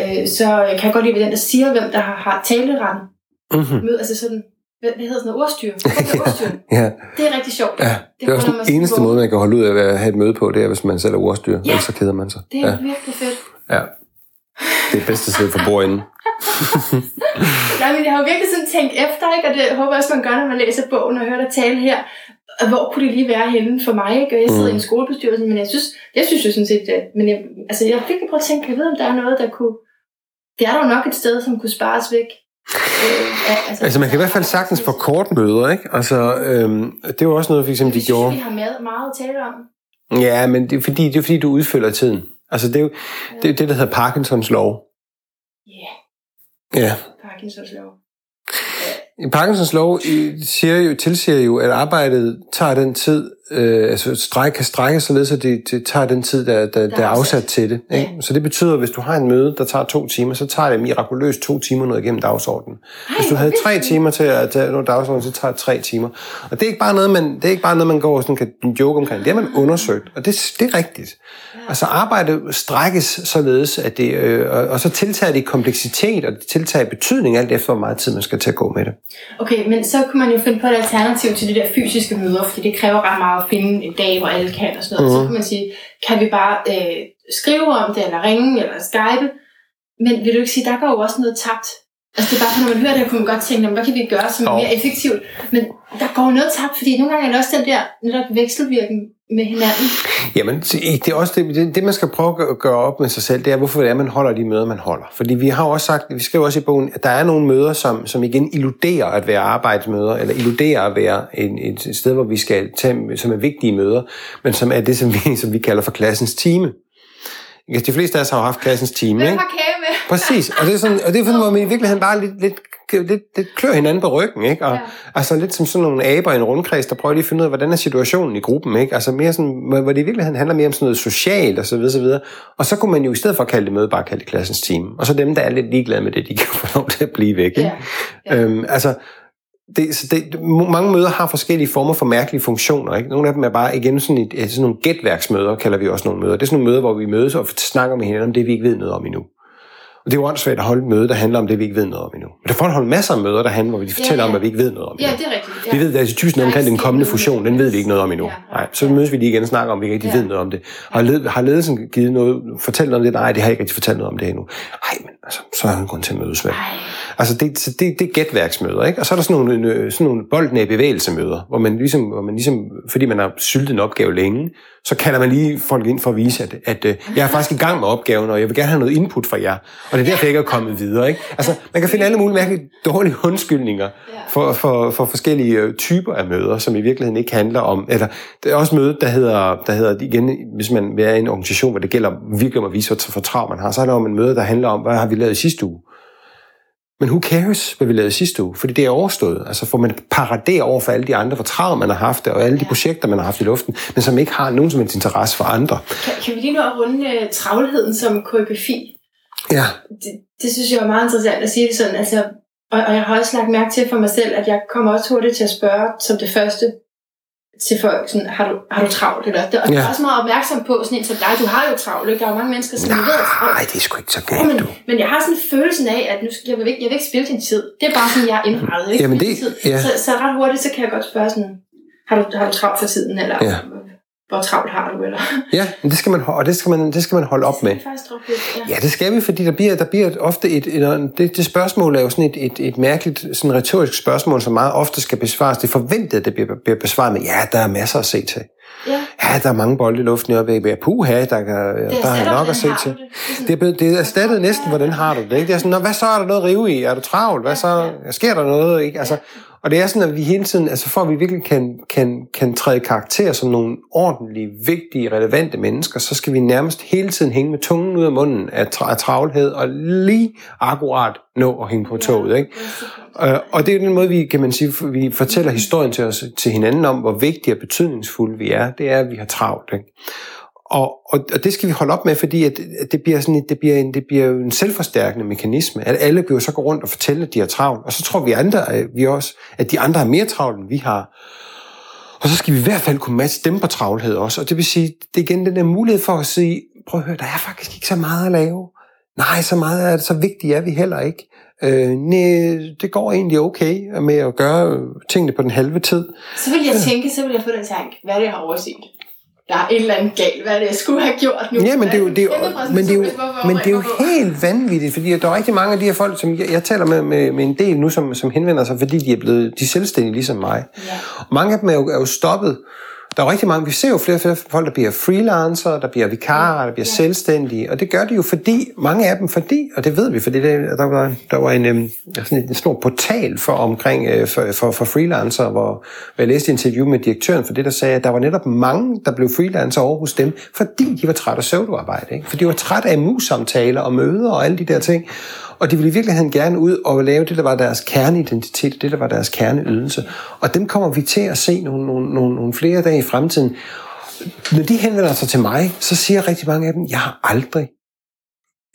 Øh, Så kan jeg godt lide at være den, der siger, hvem der har, har taleretten. mm-hmm. Mød, altså sådan, hvad, hvad hedder sådan noget, ordstyr? Ordstyr? ja, Det er rigtig sjovt. ja. Det er også den eneste måde, man kan holde ud af at have et møde på, det er, hvis man selv er ordstyr. Ja. Ellers så keder man sig. Det er Ja, virkelig fedt. ja. Det er bedste sted for bordenden. Nej, men jeg har jo virkelig sådan tænkt efter, ikke? og det håber jeg også, man gør, når man læser bogen og hører dig tale her. Og Hvor kunne det lige være henne for mig? Ikke? Og jeg sidder mm. i en skolebestyrelse, men jeg synes, jeg synes jo sådan set, at, men jeg, altså, jeg fik prøvet at tænke, jeg vide, om der er noget, der kunne... Det er der jo nok et sted, som kunne spares væk. Øh, altså, altså man kan i hvert fald sagtens få kort møder, ikke? Altså, øhm, det er jo også noget, for eksempel, de synes, gjorde. vi har meget, meget at tale om. Ja, men det er fordi, det er fordi du udfylder tiden. Altså, det er jo det, er det der hedder Parkinsons lov. Ja, Ja. Parkinsons lov. Parkinsons lov siger jo, tilsiger jo, at arbejdet tager den tid, øh, altså stræk, kan strække således, at det, det tager den tid, der, der, der er afsat til det. Ikke? Så det betyder, at hvis du har en møde, der tager to timer, så tager det mirakuløst to timer noget igennem dagsordenen. Hvis du havde tre timer til at tage noget dagsorden, så tager det tre timer. Og det er ikke bare noget, man, det er ikke bare noget, man går og sådan kan joke omkring. Det har man undersøgt, og det, det er rigtigt. Altså arbejdet strækkes således, at det, øh, og, og så tiltager det kompleksitet, og det tiltager betydning, alt efter hvor meget tid man skal til at gå med det. Okay, men så kunne man jo finde på et alternativ til de der fysiske møder, fordi det kræver ret meget at finde en dag, hvor alle kan og sådan noget. Mm. Så kan man sige, kan vi bare øh, skrive om det, eller ringe, eller skype? Men vil du ikke sige, der går jo også noget tabt? Altså det er bare, for når man hører det, kunne man godt tænke, "Nå, men hvad kan vi gøre, som er mere effektivt? Men der går noget tabt, fordi nogle gange er det også den der netop vekselvirken med hinanden. Jamen, det er også det, det, det, man skal prøve at gøre- op med sig selv, det er, hvorfor det er, man holder de møder, man holder. Fordi vi har også sagt, vi skriver også i bogen, at der er nogle møder, som, som igen illuderer at være arbejdsmøder, eller illuderer at være en, et sted, hvor vi skal tage, som er vigtige møder, men som er det, som vi, som vi kalder for klassens time. Ikke? De fleste af os har jo haft klassens time, Hvem ikke? har kage med? Præcis, og det er, sådan, og det er sådan, hvor man i virkeligheden bare lidt, lidt, lidt, lidt klør hinanden på ryggen, ikke? Og, Ja. ja. Altså lidt som sådan nogle aber i en rundkreds, der prøver lige at finde ud af, hvordan er situationen i gruppen, ikke? Altså mere sådan, hvor det i virkeligheden handler mere om sådan noget socialt og så videre, så videre. Og så kunne man jo i stedet for at kalde det møde, bare kalde det klassens team. Og så dem, der er lidt ligeglade med det, de kan få lov til at blive væk, ikke? Ja. Ja. Øhm, altså, det, så det, mange møder har forskellige former for mærkelige funktioner. Ikke? Nogle af dem er bare igen sådan, et, sådan nogle gætværksmøder, kalder vi også nogle møder. Det er sådan nogle møder, hvor vi mødes og snakker med hinanden om det, vi ikke ved noget om endnu. Og det er jo åndssvagt at holde et møde, der handler om det, vi ikke ved noget om endnu. Men der får holde masser af møder, der handler, hvor vi fortæller ja. om, hvad vi ikke ved noget om Ja, endnu. det er rigtigt. Ja. Vi ved, der er typisk noget omkring den kommende fusion, den ved vi ikke noget om endnu. Ja, nej. Nej, så mødes vi lige igen og snakker om, vi ikke rigtig Ja. ved noget om det. Har, led, har ledelsen givet noget, fortalt noget om det? Nej, det har jeg ikke rigtig fortalt noget om det endnu. Nej, men altså, så er der en grund til at mødes med. Altså, det, så det, det er gætværksmøder, ikke? Og så er der sådan nogle, øh, sådan nogle boldene bevægelsemøder, hvor man, ligesom, hvor man ligesom, fordi man har syltet en opgave længe, så kalder man lige folk ind for at vise, at, at øh, jeg er faktisk i gang med opgaven, og jeg vil gerne have noget input fra jer. Og det er derfor, jeg ikke er kommet videre, ikke? Altså, man kan finde alle mulige mærkelige dårlige undskyldninger for, for, for forskellige øh, typer af møder, som i virkeligheden ikke handler om, eller det er også mødet, der hedder, der hedder igen, hvis man er i en organisation, hvor det gælder virkelig om at vise, hvor for travlt man har, så er der om en møde, der handler om, hvad har vi lavet i sidste uge? Men who cares, hvad vi lavede sidste uge? Fordi det er overstået. Altså får man paradere over for alle de andre, hvor travlt man har haft det, og alle de projekter, man har haft i luften, men som ikke har nogen som helst interesse for andre. Kan, kan vi lige nå at runde uh, travlheden som koreografi? Ja, det, det synes jeg er meget interessant at sige det sådan. Altså, og, og jeg har også lagt mærke til for mig selv, at jeg kommer også hurtigt til at spørge som det første til folk, sådan, har, du, har du travlt? Eller, det, og ja. er Ja. også meget opmærksom på, sådan en som dig, du har jo travlt, ikke? Der er jo mange mennesker, som nej, ved, at nej, det er sgu ikke så men, galt, du. men jeg har sådan følelsen af, at nu skal, jeg, vil ikke, jeg vil ikke spille din tid. Det er bare sådan, jeg er indrettet. Ikke? Jamen, det- tid. ja. Så, så ret hurtigt, så kan jeg godt spørge sådan, har du, har du travlt for tiden? Eller Ja. Hvor travlt har du? Eller? Ja, men det skal man, og det skal man, det skal man holde op med. Det er faktisk ja. Ja, det skal vi, fordi der bliver, der bliver ofte et, et det, det spørgsmål er jo sådan et, et, et mærkeligt, sådan retorisk spørgsmål, som meget ofte skal besvares. Det er forventet, at det bliver, bliver besvaret med, ja, der er masser at se til. ja. Ja, der er mange bolde i luften i øjeblikket. Puha, der, kan, der erstatter, nok at se til. det? Er Det er, blevet, det er erstattet næsten, hvordan har du det? Ikke? Det er sådan, Nå, hvad så er der noget at rive i? Er du travlt? Hvad så? Sker der noget? Ikke? Altså, og det er sådan, at vi hele tiden, altså for at vi virkelig kan, kan, kan træde karakter som nogle ordentlige, vigtige, relevante mennesker, så skal vi nærmest hele tiden hænge med tungen ud af munden af, tra- af travlhed, og lige akkurat nå at hænge på toget. Ikke? Øh, og det er den måde, vi kan man sige, vi fortæller historien til os til hinanden om, hvor vigtige og betydningsfulde vi er. Det er, at vi har travlt. Ikke? Og, og, og det skal vi holde op med, fordi at, at det, bliver sådan, et- det, bliver en, det bliver en selvforstærkende mekanisme, at alle jo så gå rundt og fortælle, at de har travlt, og så tror vi andre, at vi også, at de andre har mere travlt, end vi har. Og så skal vi i hvert fald kunne matche dem på travlhed også, og det vil sige, det er igen den der mulighed for at sige, prøv at høre, der er faktisk ikke så meget at lave. Nej, så meget er det, så vigtigt er vi heller ikke. Øh, nej, det går egentlig okay med at gøre tingene på den halve tid. Så vil jeg tænke, så vil jeg få den tanke, hvad er det, jeg har overset? Der er et eller andet galt, hvad det, jeg skulle have gjort nu? Ja, men det er jo, det er, jo, men det er jo, men det er jo helt vanvittigt, fordi der er rigtig mange af de her folk, som jeg, jeg taler med, med, med en del nu, som, som henvender sig, fordi de er blevet de er selvstændige ligesom mig. Ja. Og mange af dem er jo, er jo stoppet. Der er jo rigtig mange, vi ser jo flere og flere folk, der bliver freelancer, der bliver vikarer, der bliver ja. selvstændige, og det gør de jo fordi, mange af dem fordi, og det ved vi, fordi det, der, var, der var en, øhm, sådan en, en stor portal for omkring øh, for, for, for freelancer, hvor, jeg læste et interview med direktøren for det, der sagde, at der var netop mange, der blev freelancer over hos dem, fordi de var trætte af søvdearbejde, ikke? for de var trætte af mus-samtaler og møder og alle de der ting, og de ville i virkeligheden gerne ud og lave det, der var deres kerneidentitet, det, der var deres kerneydelse. Og dem kommer vi til at se nogle, nogle, nogle, nogle flere dage i fremtiden. Når de henvender sig til mig, så siger rigtig mange af dem, jeg har aldrig,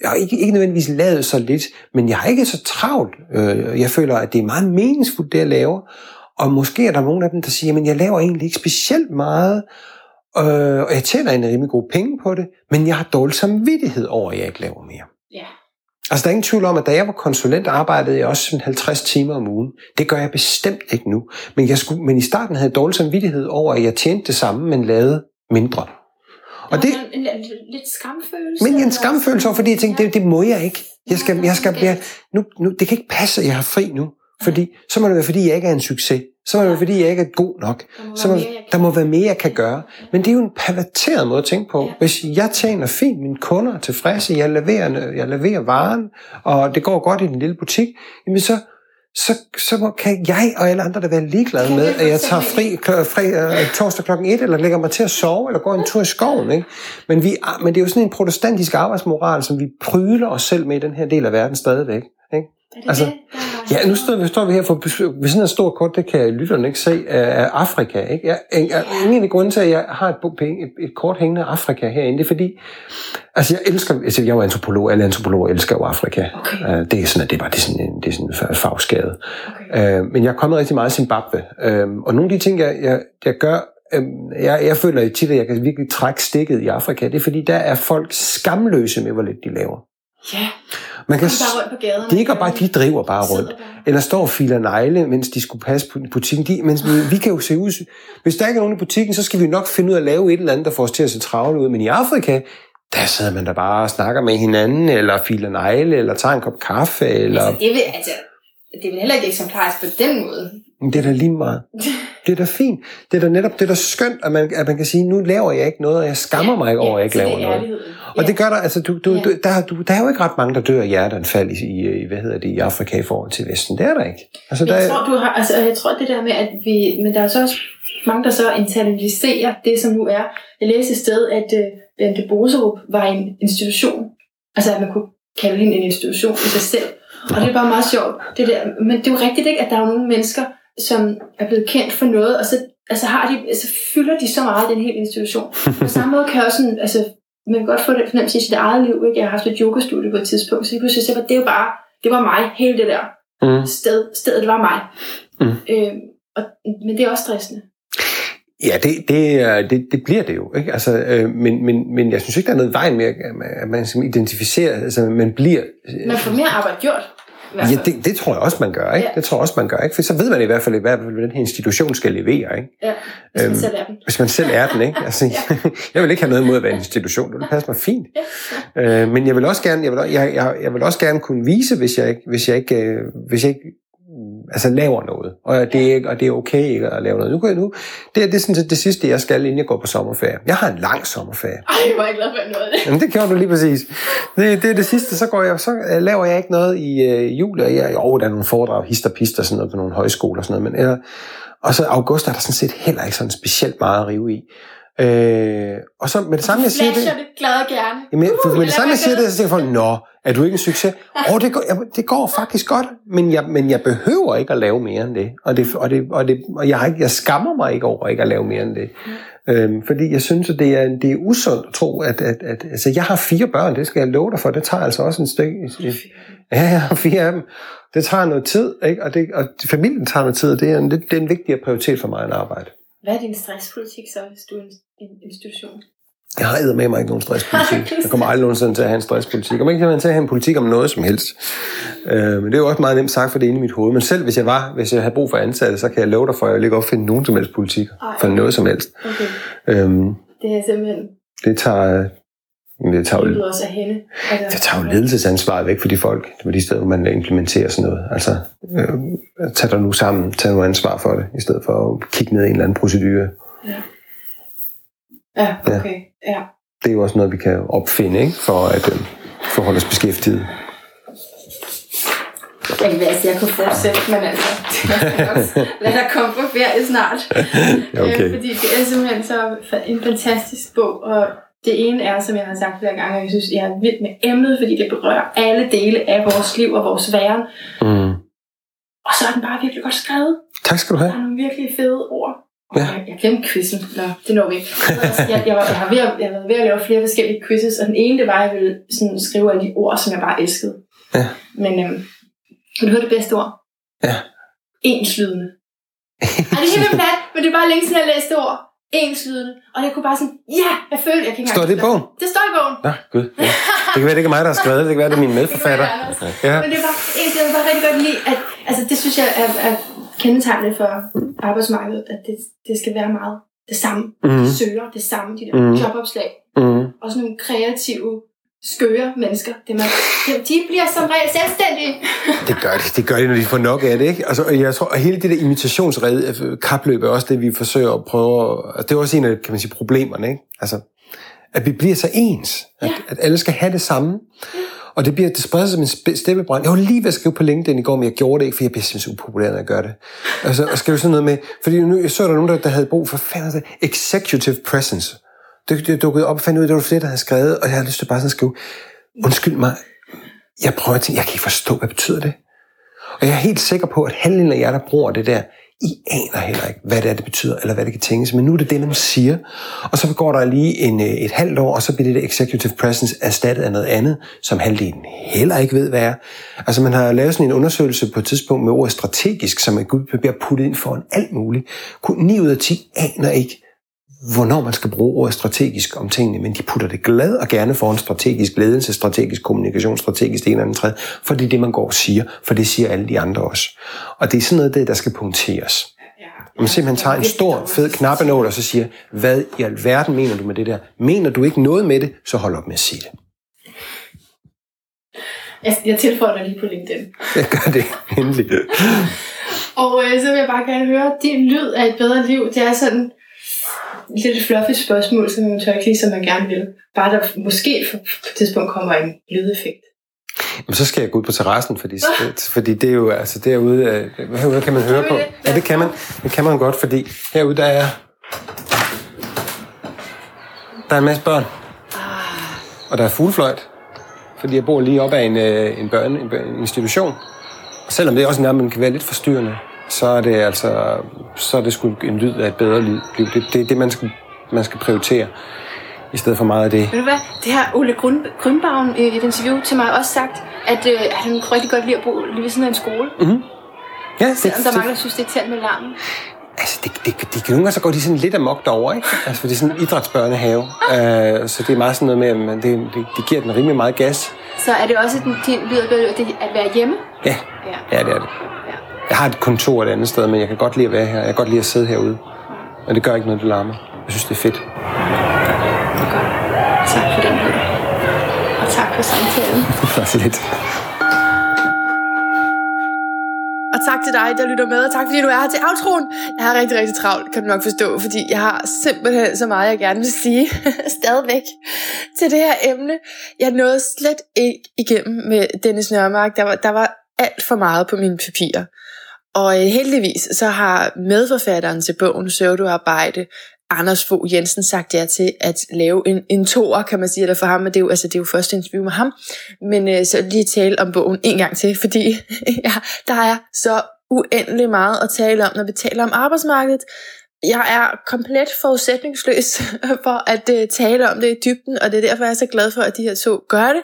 jeg har ikke, ikke nødvendigvis lavet så lidt, men jeg har ikke så travlt. Øh, jeg føler, at det er meget meningsfuldt, det jeg laver. Og måske er der nogle af dem, der siger, men jeg laver egentlig ikke specielt meget, øh, og jeg tjener en rimelig god penge på det, men jeg har dårlig samvittighed over, at jeg ikke laver mere. Ja. Altså, der er ingen tvivl om, at da jeg var konsulent, arbejdede jeg også sådan 50 timer om ugen. Det gør jeg bestemt ikke nu. Men, jeg skulle, men i starten havde jeg dårlig samvittighed over, at jeg tjente det samme, men lavede mindre. Og det, En, en, lidt skamfølelse. men en skamfølelse over, fordi jeg tænkte, det, det må jeg ikke. Jeg skal, jeg skal, jeg, nu, nu, det kan ikke passe, at jeg har fri nu. Fordi, så må det være, fordi jeg ikke er en succes. Så må det fordi jeg ikke er god nok. Der må Så må, mere, der må være mere, jeg kan gøre. Men det er jo en perverteret måde at tænke på. Hvis jeg tjener fint, mine kunder er tilfredse, jeg leverer, jeg leverer varen, og det går godt i den lille butik, jamen så, så, så må- kan jeg og alle andre der være ligeglade Kan med, at jeg tager fri, fri øh, torsdag klokken 1, eller lægger mig til at sove, eller går en tur i skoven. Ikke? Men, vi, men det er jo sådan en protestantisk arbejdsmoral, som vi pryler os selv med i den her del af verden stadigvæk. Ikke? Er det altså, det, er- Ja, nu står vi, står vi her for. Ved sådan en stor kort, det kan lytterne ikke se, af Afrika. Ikke? Jeg, jeg, ingen af grunde til, at jeg har et, et, et kort hængende af Afrika herinde, det er fordi, altså jeg elsker, altså jeg er jo antropolog, alle antropologer elsker jo Afrika. Okay. Øh, Det er sådan, at det er bare det er sådan en, det er sådan en fagskade. Okay. Øh, men jeg er kommet rigtig meget i Zimbabwe. Øh, og nogle af de ting, jeg, jeg, jeg gør, øh, jeg, jeg føler tit, at jeg kan virkelig trække stikket i Afrika, det er fordi, der er folk skamløse med, hvor lidt de laver. Ja, Man kan, de er bare rundt på gaderne. de, ikke bare, de driver bare rundt. bare. Eller står og filer negle, mens de skulle passe på butikken. De, mens vi, vi kan jo se ud... Hvis der ikke er nogen i butikken, så skal vi nok finde ud af at lave et eller andet, der får os til at se travle ud. Men i Afrika, der sidder man der bare og snakker med hinanden, eller filer negle, eller tager en kop kaffe, eller... Altså, det, vil, altså, det er vel heller ikke eksemplarisk på den måde. Men det er da lige meget. Det er da fint. Det er da netop det er da skønt, at man, at man kan sige, nu laver jeg ikke noget, og jeg skammer mig ikke over, at jeg ikke laver er noget. Og det gør der, altså, du, du, Ja. du, der, du, der er jo ikke ret mange, der dør af hjerteanfald i, i, hvad hedder det, i Afrika i forhold til Vesten. Det er der ikke. Altså, der, Jeg er- tror, du har, altså, jeg tror det der med, at vi, men der er så også mange, der så internaliserer det, som nu er. Jeg læste et sted, at uh, Bente Boserup var en institution. Altså, at man kunne kalde hende en institution i sig selv. Og det er bare meget sjovt. Det der. Men det er jo rigtigt ikke, at der er nogle mennesker, som er blevet kendt for noget, og så altså, har de, altså, fylder de så meget den hele institution. På samme måde kan jeg også sådan, altså, man kan godt få det fornemmelse i sit eget liv. Ikke? Jeg har haft et yogastudie på et tidspunkt, så lige pludselig så var det jo bare, det var mig, hele det der mm. sted, stedet var mig. Mm. Øh, og, men det er også stressende. Ja, det, det, det, det bliver det jo. Ikke? Altså, øh, men, men, men jeg synes ikke, der er noget vejen med, at man- at man skal identificere, altså man bliver... Man får mere arbejde gjort. Ja, fald. det, det tror jeg også, man gør. Ikke? Ja. Det tror jeg også, man gør. Ikke? For så ved man i hvert fald, hvad den her institution skal levere. Ikke? ja hvis man Øhm, selv er den. Hvis man selv er den. Ikke? Altså, jeg vil ikke have noget imod at være en institution. Det passer mig fint. Ja. Øh, men jeg vil også gerne, jeg vil, jeg, jeg, jeg vil også gerne kunne vise, hvis jeg ikke, hvis jeg ikke, øh, hvis jeg ikke altså laver noget, og det, er, ikke- og det er okay ikke at lave noget. Nu kan jeg nu, det, er, det er sådan set det sidste, jeg skal, inden jeg går på sommerferie. Jeg har en lang sommerferie. Ej, hvor er jeg glad for jeg nåede det. Jamen, det gjorde du lige præcis. Det, det er det sidste, så, går jeg, så øh, laver jeg ikke noget i øh, jul, og jeg, jo, der er nogle foredrag, hister og sådan noget på nogle højskoler og sådan noget, men, eller, og så august er der sådan set heller ikke sådan specielt meget at rive i. Øh, og så med det samme, jeg siger det, Flasher det glad gerne. Jamen, for Uh, med det samme, jeg siger det, så tænker folk, nå, er du ikke en succes? Åh, oh, det, går, det går faktisk godt, men jeg, men jeg behøver ikke at lave mere end det. Og, det, og, det, og, det, og jeg, har ikke, jeg skammer mig ikke over ikke at lave mere end det. Øhm, fordi jeg synes, at det er, det er usundt at tro, at, at, at altså, jeg har fire børn, det skal jeg love dig for, det tager altså også en stykke. Ja, jeg har fire af dem. Det tager noget tid, ikke? Og, det, og familien tager noget tid, og det er en, det, det er en vigtigere prioritet for mig end arbejde. Hvad er din stresspolitik så, hvis du er en institution? Jeg har med mig ikke nogen stresspolitik. Jeg kommer aldrig nogensinde til at have en stresspolitik. Jeg kommer ikke til at have en politik om noget som helst. Øh, men det er jo også meget nemt sagt, for det er inde i mit hoved. Men selv hvis jeg var, hvis jeg havde brug for ansatte, så kan jeg love dig for, at jeg ikke opfinde nogen som helst politik Ej. for noget som helst. Okay. Øhm, det er simpelthen Det tager, øh, det tager, det jo, også af hende. Altså, det tager jo ledelsesansvaret væk for de folk, på de steder, hvor man implementerer sådan noget. Altså, øh, tag dig nu sammen, tag nu ansvar for det, i stedet for at kigge ned i en eller anden procedure. Ja, okay. Ja. Det er jo også noget, vi kan opfinde, ikke? for at øh, forholde os beskæftiget. Jeg kan at jeg kunne fortsætte, men altså, lad der komme på ferie snart. Ja, okay. Øh, fordi det er simpelthen så en fantastisk bog, og det ene er, som jeg har sagt flere gange, og jeg synes, jeg er vild med emnet, fordi det berører alle dele af vores liv og vores væren. Mm. Og så er den bare virkelig godt skrevet. Tak skal du Der have. er nogle virkelig fede ord. Og Ja. jeg, jeg glemte quizzen. Nå, det når vi ikke. Jeg, jeg, var, jeg, har ved, at- jeg har været ved at lave flere forskellige quizzes, og den ene, det var, at jeg ville sådan skrive alle de ord, som jeg bare elskede. Ja. Men øhm, vil du høre det bedste ord? Ja. Enslydende. Ej, det er helt plat, men det er bare længe siden, jeg læste ord. Enslydende. Og det kunne bare sådan, ja, jeg følte, jeg kan ikke Står det i bogen? Det står i bogen. Nå, gud. Ja. Det kan være, det ikke er mig, der har skrevet det. Det kan være, det er min medforfatter. Det være. Ja. Men det var jeg bare rigtig godt lide, at altså, det synes jeg er, er kendetegnende for arbejdsmarkedet, at det, det skal være meget det samme. Mhm. De søger det samme, de der Mhm. jobopslag. Mm. Og sådan nogle kreative, skøre mennesker. Det man, de, bliver som regel selvstændige. Det gør de, det gør de, når de får nok af det, ikke? Altså, og jeg tror, og hele det der imitationsred, kapløb er også det, vi forsøger at prøve, at- og det er også en af, kan man sige, problemerne, ikke? Altså, at vi bliver så ens, at, Ja. at alle skal have det samme. Og det, bliver, det spreder sig som en steppebrand. Jeg var lige ved at skrive på LinkedIn i går, men jeg gjorde det ikke, for jeg bliver simpelthen upopulær, når jeg gør det. Altså, og skrive sådan noget med, fordi nu jeg så der nogen, der, der havde brug for fanden, det, executive presence. Det, det dukkede op og fandt ud af, at det var flere, der havde skrevet, og jeg havde lyst til bare sådan at skrive, undskyld mig, jeg prøver at tænke, jeg kan ikke forstå, hvad betyder det? Og jeg er helt sikker på, at halvdelen af jer, der bruger det der, i aner heller ikke, hvad det er, det betyder, eller hvad det kan tænkes. Men nu er det det, man siger. Og så går der lige en, øh, et halvt år, og så bliver det der executive presence erstattet af noget andet, som halvdelen heller ikke ved, hvad er. Altså man har lavet sådan en undersøgelse på et tidspunkt med ordet strategisk, som er gud bliver puttet ind foran alt muligt. Kun 9 ud af 10 aner ikke, hvornår man skal bruge ordet strategisk om tingene, men de putter det glad og gerne foran strategisk ledelse, strategisk kommunikation, strategisk det ene eller andet tredje, for det er det, man går og siger, for det siger alle de andre også. Og det er sådan noget, det, der skal punkteres. Man simpelthen tager en stor, fed knappenål og så siger, hvad i alverden mener du med det der? Mener du ikke noget med det, så hold op med at sige det. Jeg, jeg tilføjer dig lige på LinkedIn. Jeg gør det endelig. Og øh, så vil jeg bare gerne høre, din lyd af et bedre liv, det er sådan lidt fluffy spørgsmål, som man tør ikke lige, som man gerne vil. Bare der måske på et tidspunkt kommer en lydeffekt. Men så skal jeg gå ud på terrassen, fordi, fordi det er jo, altså derude, herude kan man høre på. Ja, det kan man. Det kan man godt, fordi herude der er, der er en masse børn. Og der er fuglefløjt, fordi jeg bor lige op ad en, øh, en børne, en børne- en institution. Og selvom det også nærmest kan være lidt forstyrrende, så er det altså, så er det sgu en lyd af et bedre liv. Det er det, det, man, skal, man skal prioritere, i stedet for meget af det. Ved du hvad? Det har Ole Grün, Grünbaum i et interview til mig også sagt, at, øh, han kunne rigtig godt lide at bo lige ved siden af en skole. Mm. Ja, det, Selvom der er det, mange, der synes, det er irriterende med larmen. Altså, det, det, det, det, nogle gange så går de sådan lidt amok derovre, ikke? Altså, for det er sådan en idrætsbørnehave. Uh, så det er meget sådan noget med, at det, det, det giver den rimelig meget gas. Så er det også den, din lyd det at være hjemme. Ja, Ja. ja det er det. Jeg har et kontor et andet sted, men jeg kan godt lide at være her. Jeg kan godt lide at sidde herude. Og det gør ikke noget, det larmer. Jeg synes, det er fedt. Det er godt. Tak for den. Og tak for samtalen. Det så lidt. Og tak til dig, der lytter med, og tak fordi du er her til outroen. Jeg har rigtig, rigtig travlt, kan du nok forstå, fordi jeg har simpelthen så meget, jeg gerne vil sige stadigvæk til det her emne. Jeg nåede slet ikke igennem med Dennis Nørmark. Der var, der var alt for meget på mine papirer. Og øh, heldigvis så har medforfatteren til bogen Søvdearbejde, Anders Fogh Jensen, sagt ja til at lave en, en toer, kan man sige, eller for ham, men det er jo, altså, det er jo første interview med ham. Men øh, så lige tale om bogen en gang til, fordi ja, der er så uendelig meget at tale om, når vi taler om arbejdsmarkedet. Jeg er komplet forudsætningsløs for at øh, tale om det i dybden, og det er derfor, jeg er så glad for, at de her to gør det.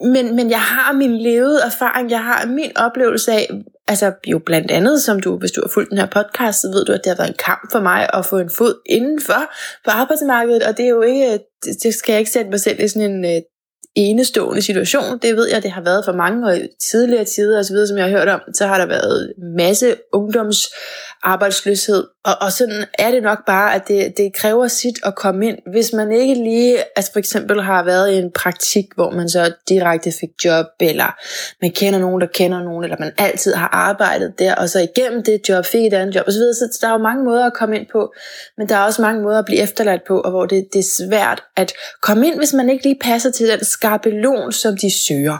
Men, men jeg har min levede erfaring, jeg har min oplevelse af, altså jo blandt andet, som du, hvis du har fulgt den her podcast, så ved du, at det har været en kamp for mig at få en fod indenfor på arbejdsmarkedet, og det er jo ikke, det, skal jeg ikke sætte mig selv i sådan en øh, enestående situation. Det ved jeg, det har været for mange, og i tidligere tider osv., som jeg har hørt om, så har der været masse ungdomsarbejdsløshed, og, og sådan er det nok bare, at det, det kræver sit at komme ind. Hvis man ikke lige, altså for eksempel har været i en praktik, hvor man så direkte fik job, eller man kender nogen, der kender nogen, eller man altid har arbejdet der, og så igennem det job fik et andet job osv., så der er jo mange måder at komme ind på, men der er også mange måder at blive efterladt på, og hvor det, det er svært at komme ind, hvis man ikke lige passer til den skabelon, som de søger.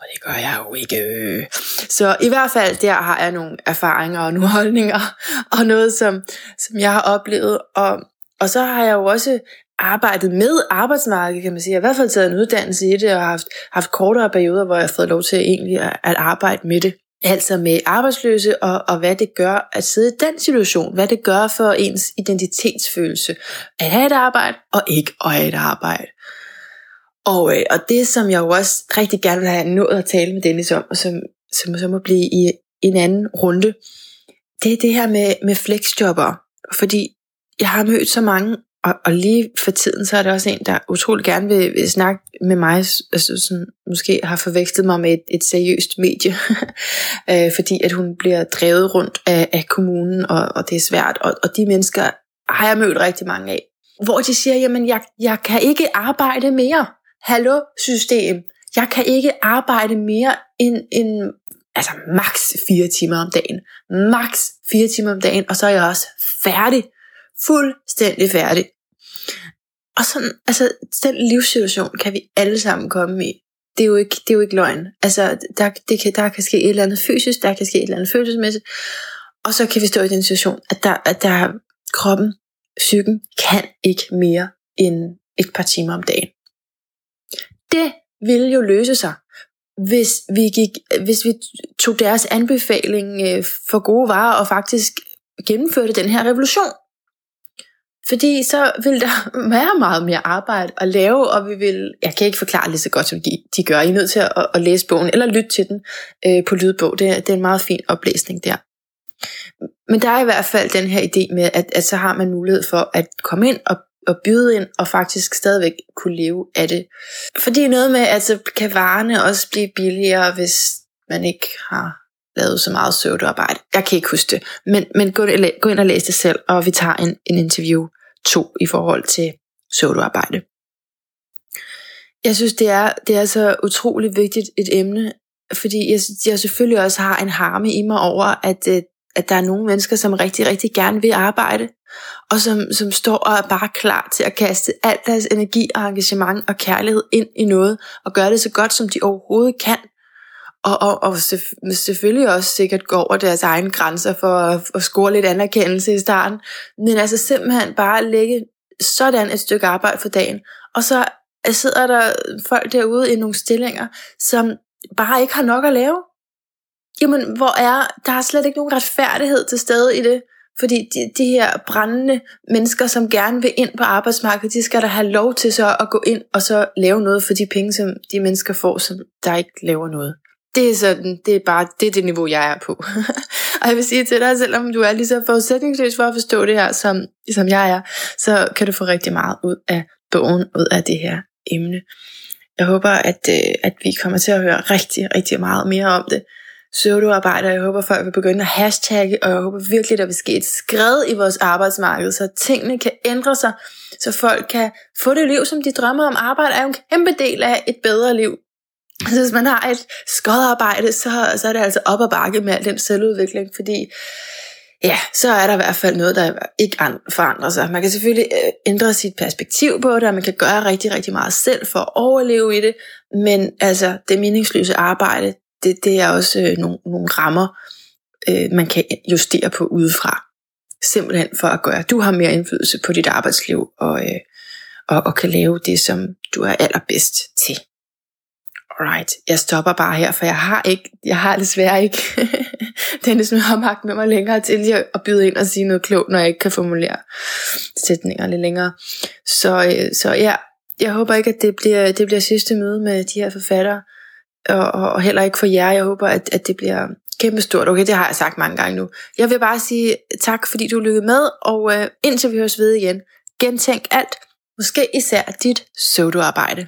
Og det gør jeg jo ikke. Så i hvert fald der har jeg nogle erfaringer og nogle holdninger, og noget, som, som jeg har oplevet. Og, og så har jeg jo også arbejdet med arbejdsmarkedet, kan man sige. Jeg har i hvert fald taget en uddannelse i det, og haft, haft kortere perioder, hvor jeg har fået lov til egentlig at, at arbejde med det. Altså med arbejdsløse, og, og hvad det gør at sidde i den situation. Hvad det gør for ens identitetsfølelse. At have et arbejde, og ikke at have et arbejde. Og, øh, og det, som jeg jo også rigtig gerne vil have nået at tale med Dennis om, og som, som så må blive i en anden runde, det er det her med, med flexjobber. Fordi jeg har mødt så mange, og, og lige for tiden, så er der også en, der utrolig gerne vil, vil snakke med mig, altså sådan, måske har forvekslet mig med et, et seriøst medie, øh, fordi at hun bliver drevet rundt af, af kommunen, og, og det er svært, og, og de mennesker har jeg mødt rigtig mange af, hvor de siger, jamen jeg, jeg kan ikke arbejde mere hallo system, jeg kan ikke arbejde mere end, end altså maks 4 timer om dagen. Maks 4 timer om dagen, og så er jeg også færdig. Fuldstændig færdig. Og sådan, altså, den livssituation kan vi alle sammen komme i. Det er jo ikke, det er jo ikke løgn. Altså, der, det kan, der kan ske et eller andet fysisk, der kan ske et eller andet følelsesmæssigt, og så kan vi stå i den situation, at der, at der kroppen, psyken, kan ikke mere end et par timer om dagen det ville jo løse sig, hvis vi, gik, hvis vi tog deres anbefaling øh, for gode varer og faktisk gennemførte den her revolution. Fordi så vil der være meget mere arbejde at lave, og vi vil, jeg kan ikke forklare lige så godt, som de, de gør. I er nødt til at, at læse bogen, eller lytte til den øh, på lydbog. Det, det er en meget fin oplæsning der. Men der er i hvert fald den her idé med, at, at så har man mulighed for at komme ind og at byde ind og faktisk stadigvæk kunne leve af det. Fordi noget med, at så kan varerne også blive billigere, hvis man ikke har lavet så meget søvdearbejde. Jeg kan ikke huske det, men, men gå, gå ind og læs det selv, og vi tager en, en interview to i forhold til søvdearbejde. Jeg synes, det er, det er så utroligt vigtigt et emne, fordi jeg, jeg selvfølgelig også har en harme i mig over, at, øh, at der er nogle mennesker, som rigtig, rigtig gerne vil arbejde, og som, som står og er bare klar til at kaste al deres energi og engagement og kærlighed ind i noget, og gøre det så godt, som de overhovedet kan. Og, og, og selvfølgelig også sikkert gå over deres egne grænser for at, at score lidt anerkendelse i starten, men altså simpelthen bare lægge sådan et stykke arbejde for dagen, og så sidder der folk derude i nogle stillinger, som bare ikke har nok at lave. Jamen, hvor er, der er slet ikke nogen retfærdighed til stede i det. Fordi de, de her brændende mennesker, som gerne vil ind på arbejdsmarkedet, de skal da have lov til så at gå ind og så lave noget for de penge, som de mennesker får, som der ikke laver noget. Det er sådan, det er bare det, er det niveau, jeg er på. og jeg vil sige til dig, selvom du er lige så forudsætningsløs for at forstå det her, som, som jeg er, så kan du få rigtig meget ud af bogen, ud af det her emne. Jeg håber, at, øh, at vi kommer til at høre rigtig, rigtig meget mere om det pseudoarbejder. jeg håber, folk vil begynde at hashtagge, og jeg håber virkelig, der vil ske et skred i vores arbejdsmarked, så tingene kan ændre sig, så folk kan få det liv, som de drømmer om. Arbejde er jo en kæmpe del af et bedre liv. Så hvis man har et skodarbejde, så, så er det altså op og bakke med al den selvudvikling, fordi ja, så er der i hvert fald noget, der ikke forandrer sig. Man kan selvfølgelig øh, ændre sit perspektiv på det, og man kan gøre rigtig, rigtig meget selv for at overleve i det, men altså det meningsløse arbejde, det, det er også øh, nogle, nogle rammer, øh, man kan justere på udefra. Simpelthen for at gøre, at du har mere indflydelse på dit arbejdsliv, og, øh, og, og kan lave det, som du er allerbedst til. Alright, jeg stopper bare her, for jeg har ikke, jeg har desværre ikke Dennis har magt med mig længere til at byde ind og sige noget klogt, når jeg ikke kan formulere sætninger lidt længere. Så, øh, så ja, jeg håber ikke, at det bliver, det bliver sidste møde med de her forfattere og, og heller ikke for jer. Jeg håber, at, at det bliver kæmpestort. Okay, det har jeg sagt mange gange nu. Jeg vil bare sige tak, fordi du lykkede med, og øh, indtil vi høres ved igen, gentænk alt, måske især dit pseudoarbejde.